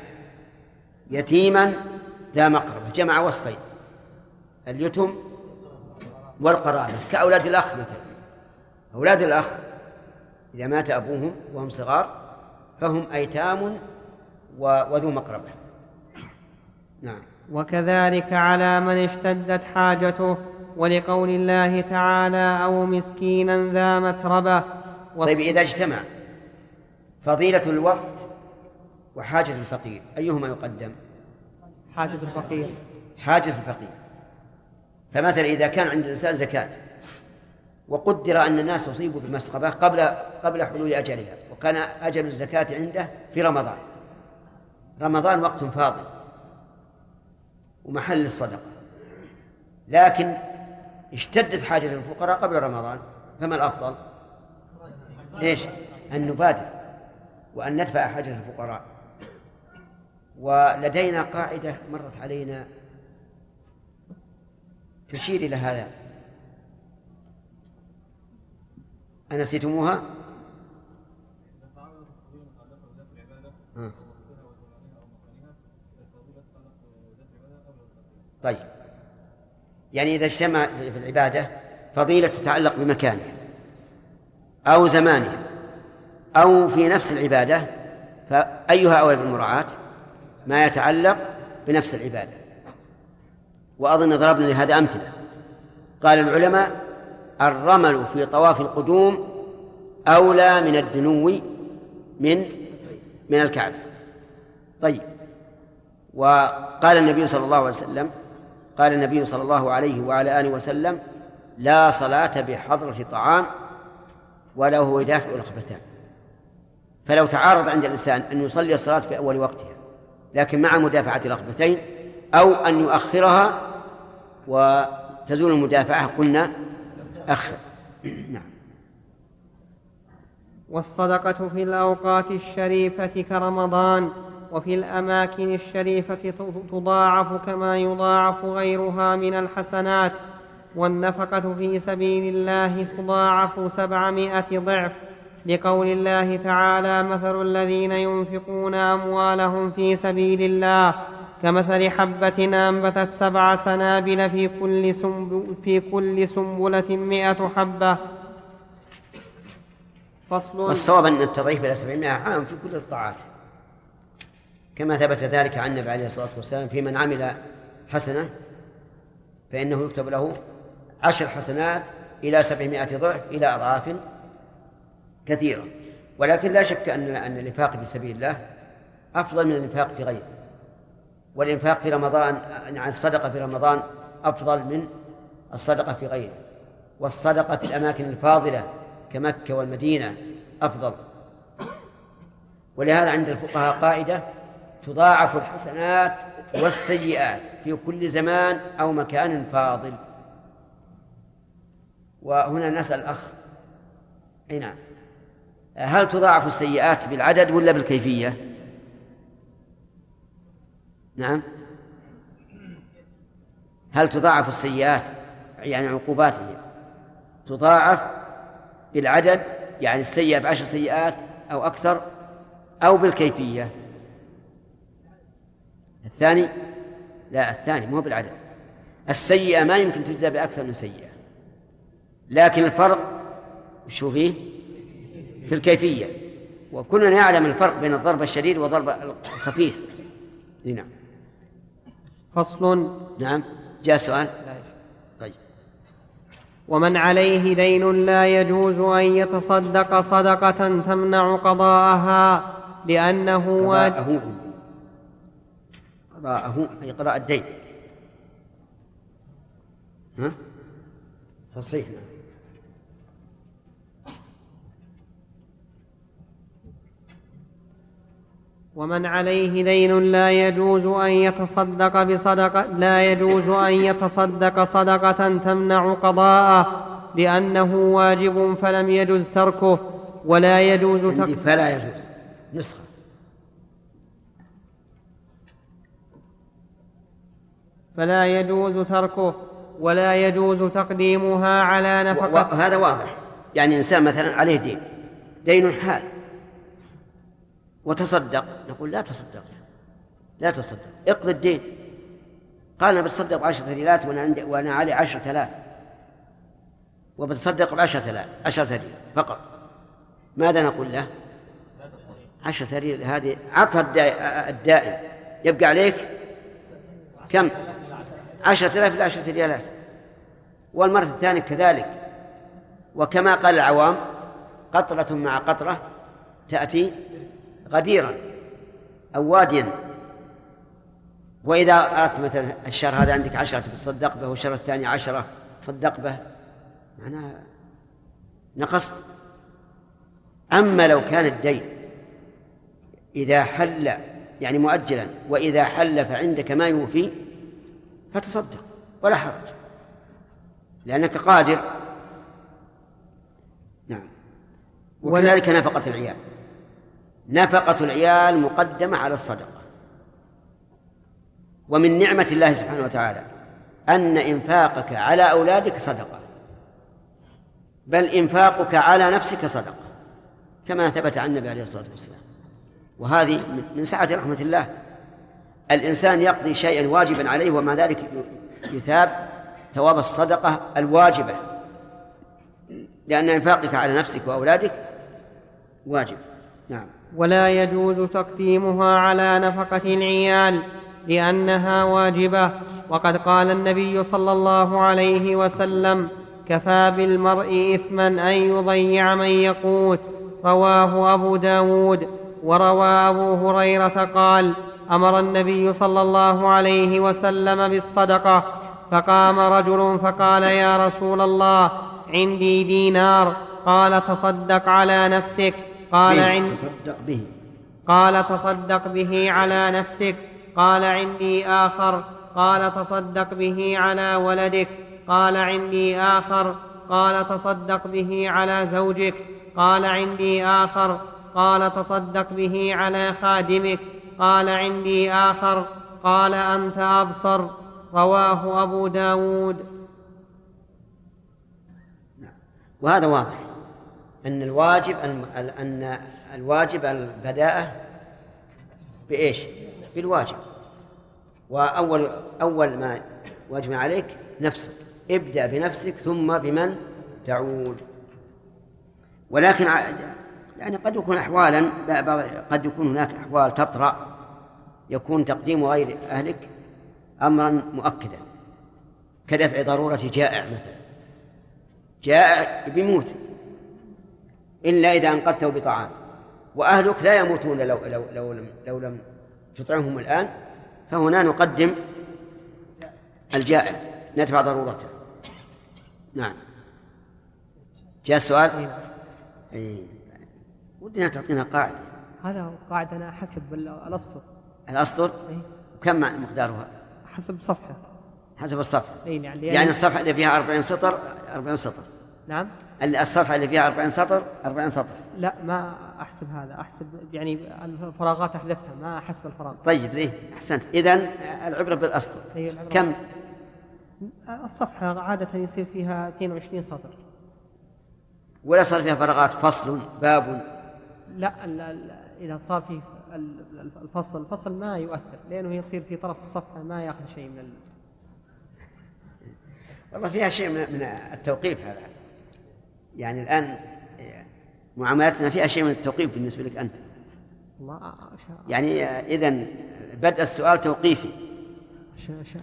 يتيما ذا مقربة جمع وصفين اليتم والقرابة كأولاد الأخ مثلا. أولاد الأخ إذا مات أبوهم وهم صغار فهم أيتام وذو مقربة. نعم. وكذلك على من اشتدت حاجته ولقول الله تعالى أو مسكينا ذا متربة. طيب إذا اجتمع فضيلة الوقت وحاجة الفقير أيهما يقدم؟ حاجة الفقير. حاجة الفقير. فمثلا إذا كان عند الإنسان زكاة وقدر أن الناس أصيبوا بمسقبة قبل قبل حلول أجلها وكان أجل الزكاة عنده في رمضان رمضان وقت فاضل ومحل الصدقة لكن اشتدت حاجة الفقراء قبل رمضان فما الأفضل؟ إيش؟ أن نبادر وأن ندفع حاجة الفقراء ولدينا قاعدة مرت علينا تشير إلى هذا أنسيتموها؟ آه. طيب يعني إذا اجتمع في العبادة فضيلة تتعلق بمكانها أو زمانها أو في نفس العبادة فأيها أولى بالمراعاة ما يتعلق بنفس العبادة وأظن ضربنا لهذا أمثلة. قال العلماء الرمل في طواف القدوم أولى من الدنو من من الكعبة. طيب. وقال النبي صلى الله عليه وسلم قال النبي صلى الله عليه وعلى آله وسلم لا صلاة بحضرة طعام ولا هو يدافع الخبثان فلو تعارض عند الإنسان أن يصلي الصلاة في أول وقتها لكن مع مدافعة الأخبثين أو أن يؤخرها وتزول المدافعة قلنا أخر. نعم. والصدقة في الأوقات الشريفة كرمضان وفي الأماكن الشريفة تضاعف كما يضاعف غيرها من الحسنات والنفقة في سبيل الله تضاعف سبعمائة ضعف. لقول الله تعالى مثل الذين ينفقون أموالهم في سبيل الله كمثل حبة أنبتت سبع سنابل في كل, سنب في كل سنبلة مئة حبة. فصل والصواب أن التضعيف إلى سبعمائة عام في كل الطاعات كما ثبت ذلك عن النبي عليه الصلاة والسلام في من عمل حسنة فإنه يكتب له عشر حسنات إلى سبعمائة ضعف إلى أضعاف كثيرة. ولكن لا شك أن أن الإنفاق في سبيل الله أفضل من الإنفاق في غيره. والإنفاق في رمضان عن الصدقة في رمضان أفضل من الصدقة في غيره. والصدقة في الأماكن الفاضلة كمكة والمدينة أفضل. ولهذا عند الفقهاء قاعدة تضاعف الحسنات والسيئات في كل زمان أو مكان فاضل. وهنا نسأل الأخ نعم هل تضاعف السيئات بالعدد ولا بالكيفية؟ نعم. هل تضاعف السيئات؟ يعني عقوباته تضاعف بالعدد يعني السيئة بعشر سيئات أو أكثر أو بالكيفية. الثاني؟ لا الثاني مو بالعدد. السيئة ما يمكن تجزى بأكثر من سيئة. لكن الفرق شو فيه؟ في الكيفية. وكلنا يعلم الفرق بين الضرب الشديد والضرب الخفيف. نعم. فصل. نعم. جاء سؤال. طيب. ومن عليه دين لا يجوز أن يتصدق صدقة تمنع قضاءها لأنه واجب. قضاءه أي قضاء الدين. ها؟ تصحيح. نعم ومن عليه دين لا يجوز أن يتصدق بصدقة لا يجوز أن يتصدق صدقة تمنع قضاءه لأنه واجب فلم يجوز تركه ولا يجوز تركه فلا يجوز. نسخة. فلا يجوز تركه ولا يجوز تقديمها على نفقة. وهذا واضح. يعني إنسان مثلا عليه دين. دين حال. وتصدق. نقول لا تصدق. لا تصدق. اقضي الدين. قال أنا بتصدق بعشرة ريالات وأنا عندي وأنا علي عشرة آلاف. وبتصدق بعشرة آلاف. عشرة ريال فقط. ماذا نقول له؟ عشرة ريال. هذه عطها الدائم. يبقى عليك كم؟ عشرة آلاف إلى عشرة ريالات. والمرة الثانية كذلك. وكما قال العوام قطرة مع قطرة تأتي غديرا أو واديا. وإذا أردت مثلا الشهر هذا عندك عشرة تصدق به والشهر الثاني عشرة تصدق به. معناها نقصت. أما لو كان الدين إذا حل يعني مؤجلا وإذا حل فعندك ما يوفي فتصدق ولا حرج. لأنك قادر. نعم. وكذلك نفقة العيال. نفقة العيال مقدمة على الصدقة. ومن نعمة الله سبحانه وتعالى أن إنفاقك على أولادك صدقة. بل إنفاقك على نفسك صدقة كما ثبت عن النبي عليه الصلاة والسلام. وهذه من سعة رحمة الله. الإنسان يقضي شيئا واجبا عليه ومع ذلك يثاب ثواب الصدقة الواجبة. لأن إنفاقك على نفسك وأولادك واجب. نعم. ولا يجوز تقديمها على نفقة العيال لأنها واجبة. وقد قال النبي صلى الله عليه وسلم كفى بالمرء إثما أن يضيع من يقوت رواه أبو داود. وروى أبو هريرة قال أمر النبي صلى الله عليه وسلم بالصدقة فقام رجل فقال يا رسول الله عندي دينار قال تصدق على نفسك قال عند تصدق به. قال تصدق به على نفسك. قال عندي آخر. قال تصدق به على ولدك. قال عندي آخر. قال تصدق به على زوجك. قال عندي آخر. قال تصدق به على خادمك. قال عندي آخر. قال أنت أبصر. رواه أبو داود. وهذا واضح. أن الواجب أن الواجب البداءة بإيش؟ بالواجب. وأول أول ما واجب عليك نفسك. ابدأ بنفسك ثم بمن؟ تعود. ولكن يعني قد يكون أحوالا قد يكون هناك أحوال تطرأ. يكون تقديم غير أهلك أمرا مؤكدا. كدفع ضرورة جائع مثلا. جائع بيموت إلا إذا أنقذته بطعام. وأهلك لا يموتون لو, لو, لو, لم, لو لم تطعمهم الآن. فهنا نقدم الجائع ندفع ضرورته. نعم. جاء السؤال؟ أي ودنا تعطينا قاعدة. هذا قاعدة أنا حسب الأسطر. الأسطر؟ كم مقدارها؟ حسب صفحة. حسب الصفحة. أي يعني, يعني الصفحة اللي فيها 40 سطر 40 سطر. نعم. الصفحة اللي فيها 40 سطر؟ 40 سطر. لا ما أحسب هذا. أحسب يعني الفراغات أحذفها ما أحسب الفراغ. طيب ذي أحسنت. إذا العبرة بالأسطر العبرة كم؟ الصفحة عادة يصير فيها 22 سطر. ولا صار فيها فراغات؟ فصل باب. لا ال ال إذا صار فيه الفصل الفصل ما يؤثر لأنه يصير في طرف الصفحة ما يأخذ شيء من ال... والله فيها شيء من التوقيف هذا. يعني الآن معاملاتنا فيها شيء من التوقيف بالنسبة لك أنت. الله يعني إذا بدء السؤال توقيفي. شا شا.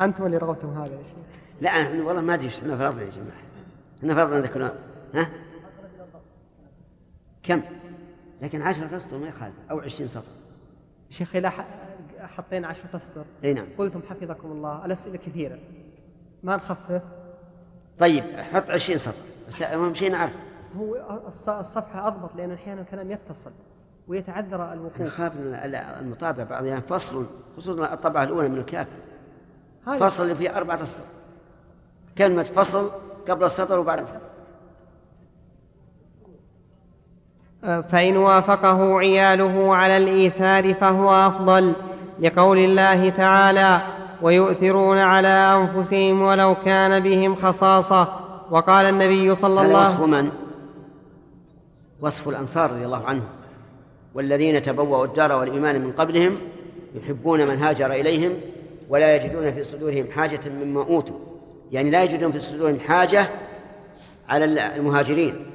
أنتم اللي رغبتم هذا يا شيخ. لا إحنا والله ما أدري إحنا فرضنا يا جماعة. إحنا فرضنا ذكرنا. ها؟ كم؟ لكن عشرة أسطر ما يخالف أو عشرين سطر. شيخ إذا حطينا عشرة أسطر. أي نعم. قلتم حفظكم الله الأسئلة كثيرة. ما نخفف؟ طيب حط عشرين سطر. بس أهم شيء نعرف. هو الصفحة أضبط لأن أحيانا الكلام يتصل ويتعذر الوقوف نخاف المطابع بعض يعني فصل خصوصا الطبعة الأولى من الكافر فصل اللي فيه أربعة أسطر كلمة فصل قبل السطر وبعد فإن وافقه عياله على الإيثار فهو أفضل لقول الله تعالى ويؤثرون على أنفسهم ولو كان بهم خصاصة وقال النبي صلى الله عليه وسلم وصف من؟ وصف الأنصار رضي الله عنهم والذين تبوأوا الدار والإيمان من قبلهم يحبون من هاجر إليهم ولا يجدون في صدورهم حاجة مما أوتوا. يعني لا يجدون في صدورهم حاجة على المهاجرين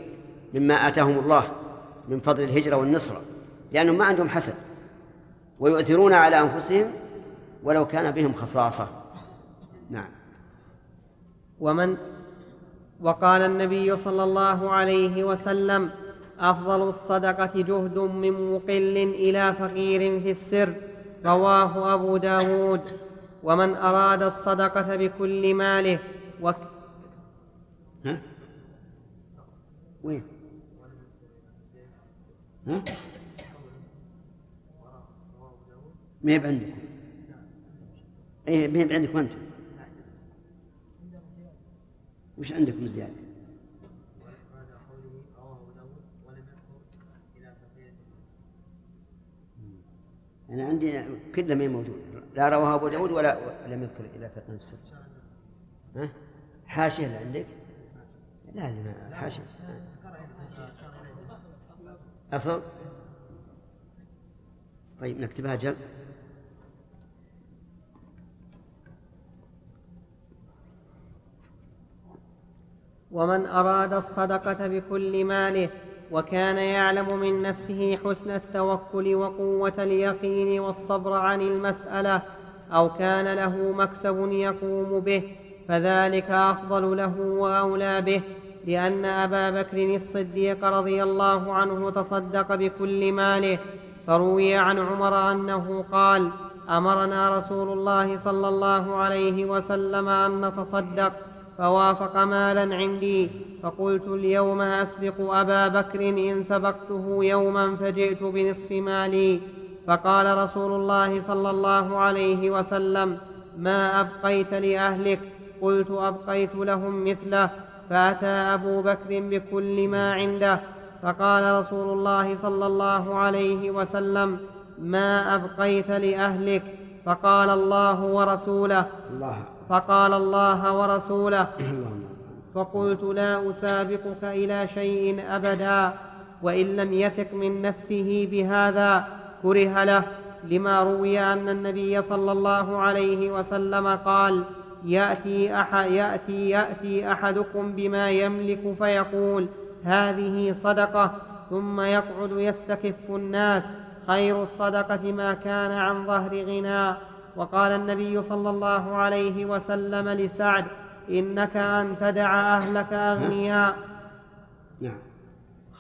مما آتاهم الله من فضل الهجرة والنصرة لأنهم ما عندهم حسد ويؤثرون على أنفسهم ولو كان بهم خصاصة. نعم. ومن وقال النبي صلى الله عليه وسلم أفضل الصدقة جهد من مقل إلى فقير في السر رواه أبو داود ومن أراد الصدقة بكل ماله وك ها؟ وين؟ ها؟ ما عندكم اي ما عندكم أنتم وش عندكم زيادة؟ أنا عندي كله ما موجود لا رواه أبو داود ولا لم يذكر إلى فقه السر ها؟ حاشية اللي عندك؟ لا لا حاشية أصل طيب نكتبها جل ومن أراد الصدقة بكل ماله وكان يعلم من نفسه حسن التوكل وقوة اليقين والصبر عن المسألة أو كان له مكسب يقوم به فذلك أفضل له وأولى به لأن أبا بكر الصديق رضي الله عنه تصدق بكل ماله فروي عن عمر أنه قال أمرنا رسول الله صلى الله عليه وسلم أن نتصدق فوافق مالا عندي. فقلت اليوم أسبق أبا بكر إن سبقته يوما فجئت بنصف مالي. فقال رسول الله صلى الله عليه وسلم ما أبقيت لأهلك؟ قلت أبقيت لهم مثله. فأتى أبو بكر بكل ما عنده. فقال رسول الله صلى الله عليه وسلم ما أبقيت لأهلك؟ فقال الله ورسوله الله فقال الله ورسوله فقلت لا أسابقك إلى شيء أبدا وإن لم يثق من نفسه بهذا كره له لما روي أن النبي صلى الله عليه وسلم قال يأتي, أحد يأتي, يأتي أحدكم بما يملك فيقول هذه صدقة ثم يقعد يستكف الناس خير الصدقة ما كان عن ظهر غنى وقال النبي صلى الله عليه وسلم لسعد إنك أن تدع أهلك أغنياء. نعم.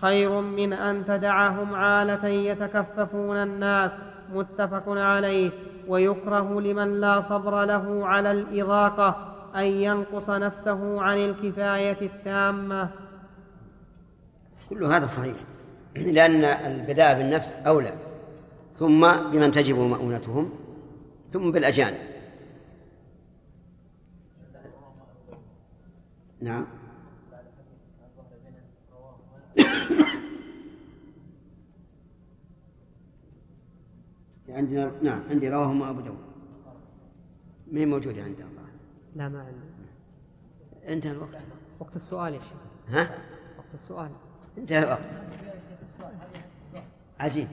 خير من أن تدعهم عالة يتكففون الناس متفق عليه ويكره لمن لا صبر له على الإضاقة أن ينقص نفسه عن الكفاية التامة. كل هذا صحيح لأن البداء بالنفس أولى ثم بمن تجب مؤونتهم ثم بالأجانب نعم عندنا نعم عندي رواه أبو داود ما موجودة عند الله لا ما عندي انتهى الوقت وقت السؤال يا شيخ ها؟ وقت السؤال انتهى الوقت عجيب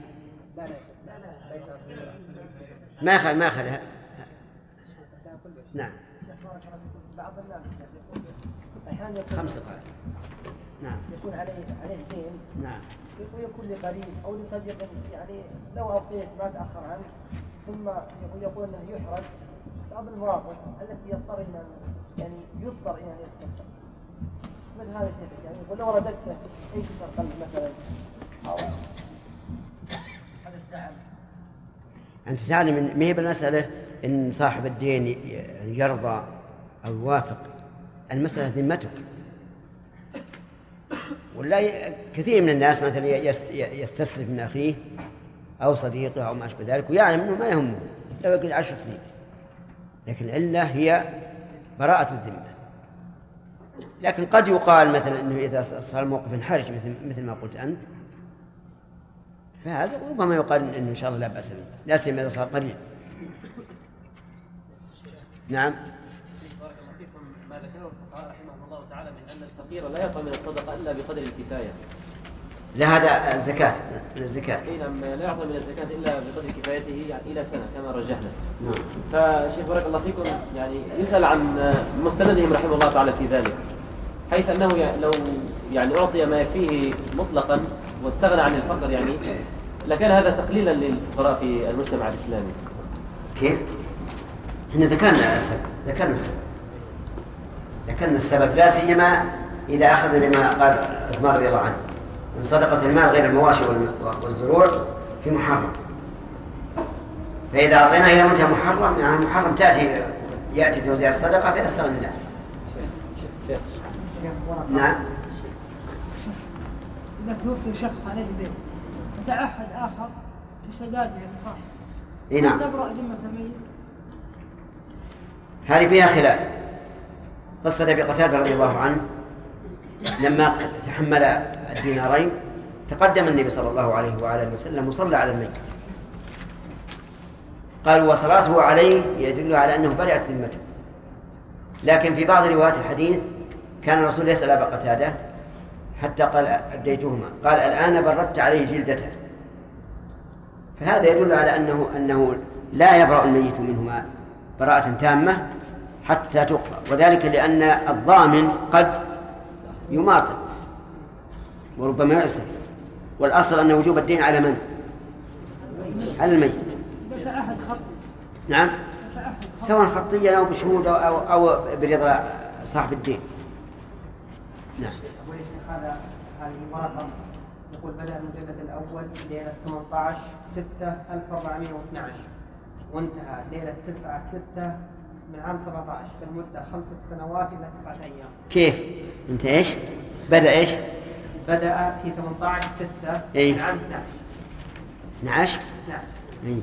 ما أخذ ما أخذ. نعم. خمس دقائق نعم. يكون عليه عليه دين. نعم. ويكون لقريب أو لصديق يعني لو ابقيت ما تاخر عنه ثم يقول إنه يحرج بعض المواقف التي يضطر إلى يعني يضطر إلى أن يتصدق مثل هذا الشيء؟ يعني يقول لو رددته انكسر قلب مثلا. أو هذا الزعل أنت تعلم ما هي بالمسألة؟ إن صاحب الدين يرضى أو يوافق. المسألة ذمتك. ولا كثير من الناس مثلا يست- يستسلف من أخيه أو صديقه أو ما أشبه ذلك ويعلم أنه ما يهمه. لو يقعد عشر سنين. لكن العلة هي براءة الذمة. لكن قد يقال مثلا أنه إذا صار موقف حرج مثل ما قلت أنت فهذا ربما يقال انه إن شاء الله لا بأس به. لا سيما إذا صار قليل. نعم. بارك الله فيكم ما ذكره الفقهاء رحمهم الله تعالى من ان الفقير لا يعطى من الصدقه الا بقدر الكفايه لا هذا الزكاة من الزكاة. اي نعم لا يعطى من الزكاة إلا بقدر كفايته يعني إلى سنة كما رجحنا. نعم. فشيخ بارك الله فيكم يعني يسأل عن مستندهم رحمه الله تعالى في ذلك حيث أنه يعني لو يعني أعطي ما يكفيه مطلقا واستغنى عن الفقر يعني لكان هذا تقليلا للفقراء في المجتمع الإسلامي كيف؟ إحنا ذكرنا السبب ذكرنا السبب ذكرنا السبب لا سيما إذا أخذ بما قال عثمان رضي الله عنه من صدقة المال غير المواشي والزروع في محرم فإذا أعطيناه إلى منتهى محرم يعني المحرم تأتي يأتي توزيع الصدقة فيستغني الناس نعم إذا توفي شخص عليه دين. وتعهد آخر في سداده يعني صح؟ إي نعم. تبرأ ذمة الميت هذه فيها خلاف. قصة أبي قتادة رضي الله عنه لما تحمل الدينارين تقدم النبي صلى الله عليه وآله وسلم وصلى على الميت. قال وصلاته عليه يدل على أنه برئت ذمته. لكن في بعض روايات الحديث كان الرسول يسأل أبا قتادة حتى قال أديتهما. قال الآن بردت عليه جلدته. فهذا يدل على أنه أنه لا يبرأ الميت منهما براءة تامة حتى تقرأ. وذلك لأن الضامن قد يماطل وربما يعسر. والأصل أن وجوب الدين على من؟ على الميت. نعم. سواء خطيا أو بشهود أو, أو, برضا صاحب الدين. نعم. هذا هذه ورقة يقول بدأ المجلد الأول ليلة 18 6 1412 وانتهى ليلة 9 6 من عام 17 المدة خمسة سنوات إلى تسعة أيام كيف؟ أنت إيش؟ بدأ إيش؟ بدأ في 18 6 إيه. من عام 12 12 نعم إي.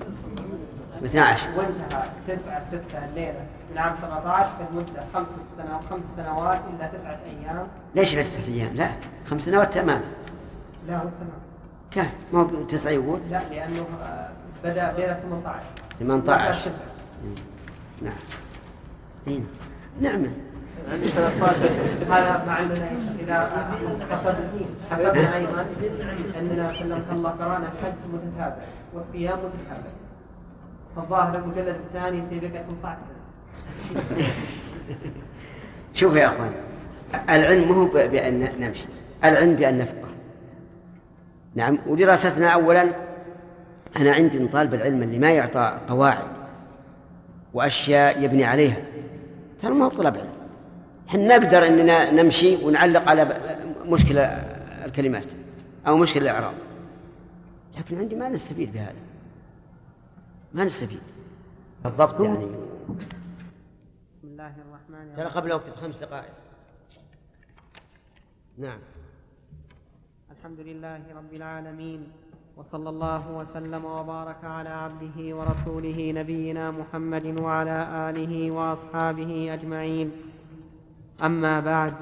12 وانتهى 9 6 الليلة من عام 17 المدة خمسة سنوات خمس سنوات إلى تسعة أيام. ليش لا تسعة أيام؟ لا خمس سنوات تمام. لا هو تمام. كم؟ ما هو تسعة يقول؟ لا لأنه آه، بدأ ليلة 18 18 تسعة. نعم. إي. نعم. عندي 13 هذا مع اننا إذا حسبنا حسبنا أيضا أننا سلمك الله قرأنا الحج متتابع والصيام متتابع. فالظاهر المجلد الثاني سيبقى 15 سنة. شوف يا أخوان العلم مو بأن نمشي العلم بأن نفقه. نعم ودراستنا أولا أنا عندي طالب العلم اللي ما يعطى قواعد وأشياء يبني عليها. ترى ما هو طلب علم. إحنا نقدر أننا نمشي ونعلق على مشكلة الكلمات أو مشكلة الإعراب. لكن عندي ما نستفيد بهذا. ما نستفيد. بالضبط يعني الرحمن ترى قبل وقت بخمس دقائق. نعم. الحمد لله رب العالمين وصلى الله وسلم وبارك على عبده ورسوله نبينا محمد وعلى آله وأصحابه أجمعين. أما بعد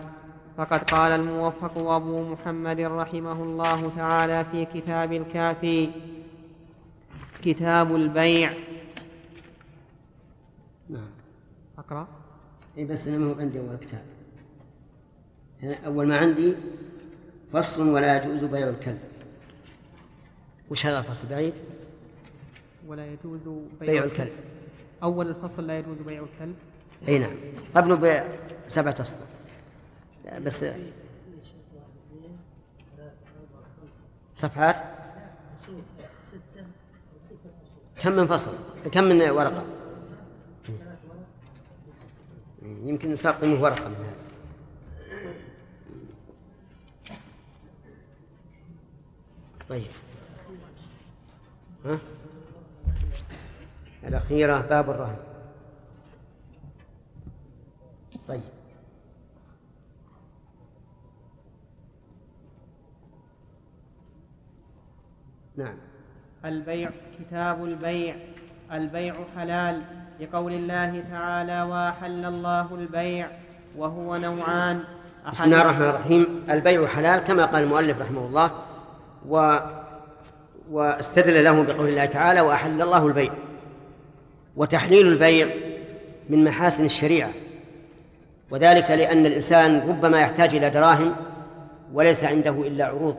فقد قال الموفق أبو محمد رحمه الله تعالى في كتاب الكافي كتاب البيع. نعم. أقرأ. اي بس أنا ما هو عندي أول كتاب. أنا أول ما عندي فصل ولا يجوز بيع الكلب. وش هذا الفصل؟ بعيد. ولا يجوز بيع الكلب. أول الفصل لا يجوز بيع الكلب. إي نعم. قبله بسبعة أسطر. بس صفحات؟ كم من فصل؟ كم من ورقة؟ يمكن نساق منه ورقة من هذا. طيب. ها؟ الأخيرة باب الرهن. طيب. نعم. البيع كتاب البيع. البيع حلال. لقول الله تعالى وأحل الله البيع وهو نوعان. بسم الله الرحمن الرحيم. البيع حلال كما قال المؤلف رحمه الله و واستدل له بقول الله تعالى وأحل الله البيع. وتحليل البيع من محاسن الشريعة وذلك لأن الإنسان ربما يحتاج إلى دراهم وليس عنده إلا عروض.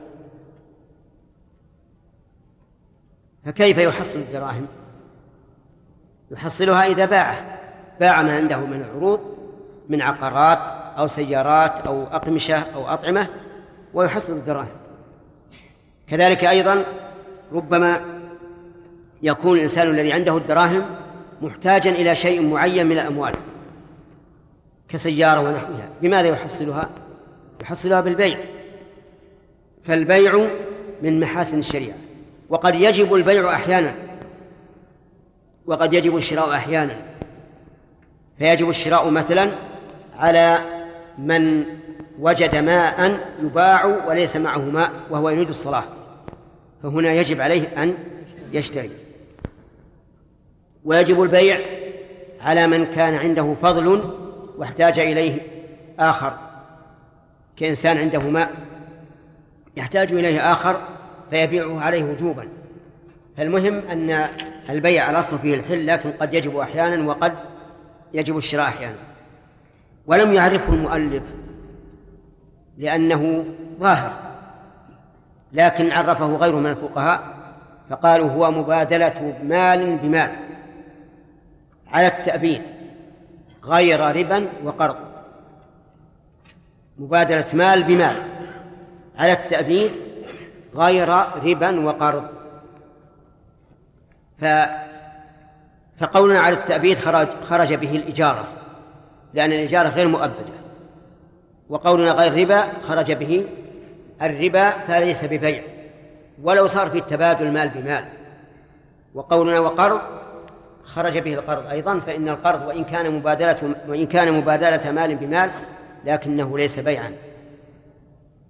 فكيف يحصل الدراهم؟ يحصلها إذا باعه. باع ما عنده من العروض من عقارات أو سيارات أو أقمشة أو أطعمة ويحصل الدراهم. كذلك أيضا ربما يكون الإنسان الذي عنده الدراهم محتاجا إلى شيء معين من الأموال كسيارة ونحوها. بماذا يحصلها؟ يحصلها بالبيع. فالبيع من محاسن الشريعة وقد يجب البيع أحيانا. وقد يجب الشراء أحيانا. فيجب الشراء مثلا على من وجد ماء يباع وليس معه ماء وهو يريد الصلاة. فهنا يجب عليه أن يشتري. ويجب البيع على من كان عنده فضل واحتاج إليه آخر. كإنسان عنده ماء يحتاج إليه آخر فيبيعه عليه وجوبا. فالمهم أن البيع الأصل فيه الحل لكن قد يجب أحيانا وقد يجب الشراء أحيانا. ولم يعرفه المؤلف لأنه ظاهر لكن عرفه غيره من الفقهاء فقالوا هو مبادلة مال بمال على التأبيد غير ربا وقرض. مبادلة مال بمال على التأبيد غير ربا وقرض. ف فقولنا على التأبيد خرج, خرج به الإجارة لأن الإجارة غير مؤبدة. وقولنا غير ربا خرج به الربا فليس ببيع ولو صار في التبادل مال بمال. وقولنا وقرض خرج به القرض أيضا فإن القرض وإن كان مبادلة وإن كان مبادلة مال بمال لكنه ليس بيعا.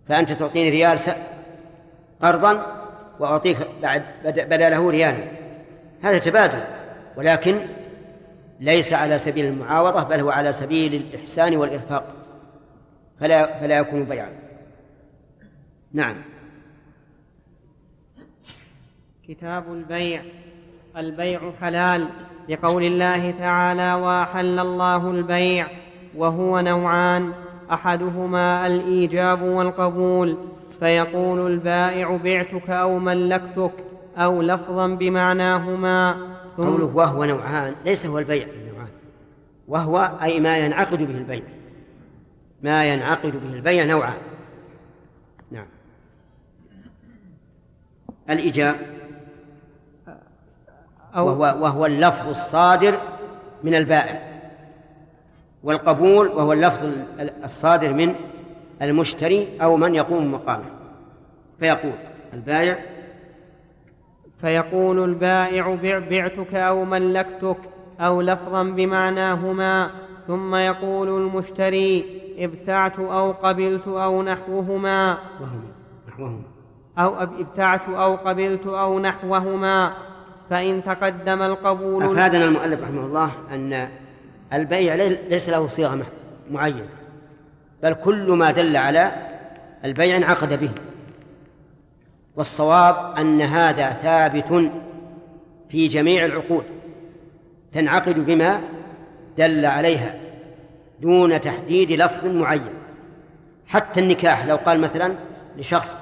فأنت تعطيني ريال قرضا وأعطيك بعد بدله ريالا. هذا تبادل ولكن ليس على سبيل المعاوضة بل هو على سبيل الإحسان والإرفاق. فلا فلا يكون بيعا. نعم. كتاب البيع البيع حلال لقول الله تعالى وأحل الله البيع وهو نوعان أحدهما الإيجاب والقبول. فيقول البائع بعتك أو ملكتك. أو لفظا بمعناهما. قوله وهو نوعان ليس هو البيع نوعان. وهو أي ما ينعقد به البيع. ما ينعقد به البيع نوعان. نعم. الإيجاب وهو, وهو اللفظ الصادر من البائع. والقبول وهو اللفظ الصادر من المشتري أو من يقوم مقامه. فيقول البائع فيقول البائع بع بعتك أو ملكتك أو لفظا بمعناهما ثم يقول المشتري ابتعت أو قبلت أو نحوهما. نحوهما أو ابتعت أو قبلت أو نحوهما. فإن تقدم القبول أفادنا المؤلف رحمه الله أن البيع ليس له صيغة معينة بل كل ما دل على البيع انعقد به. والصواب أن هذا ثابت في جميع العقود تنعقد بما دل عليها دون تحديد لفظ معين. حتى النكاح لو قال مثلا لشخص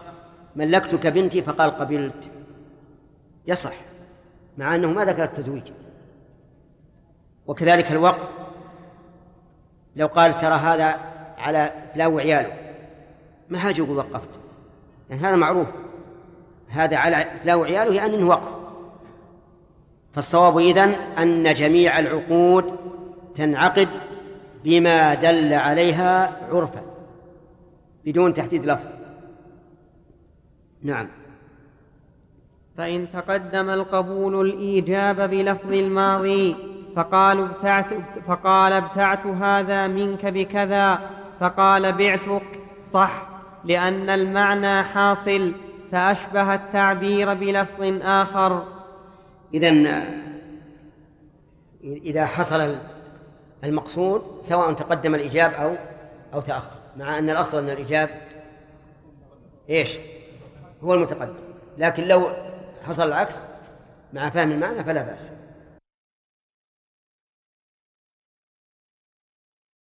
ملكتك بنتي فقال قبلت. يصح مع أنه ما ذكر التزويج. وكذلك الوقف لو قال ترى هذا على فلان وعياله. ما حاجة يقول وقفت يعني هذا معروف. هذا على فلان وعياله يعني أنه وقف. فالصواب إذن أن جميع العقود تنعقد بما دل عليها عرفا بدون تحديد لفظ. نعم. فإن تقدم القبول الإيجاب بلفظ الماضي فقال ابتعت, فقال ابتعت هذا منك بكذا فقال بعتك صح لأن المعنى حاصل. فأشبه التعبير بلفظ آخر. إذا إذا حصل المقصود سواء تقدم الإجاب أو أو تأخر. مع أن الأصل أن الإجاب إيش؟ هو المتقدم. لكن لو حصل العكس مع فهم المعنى فلا بأس.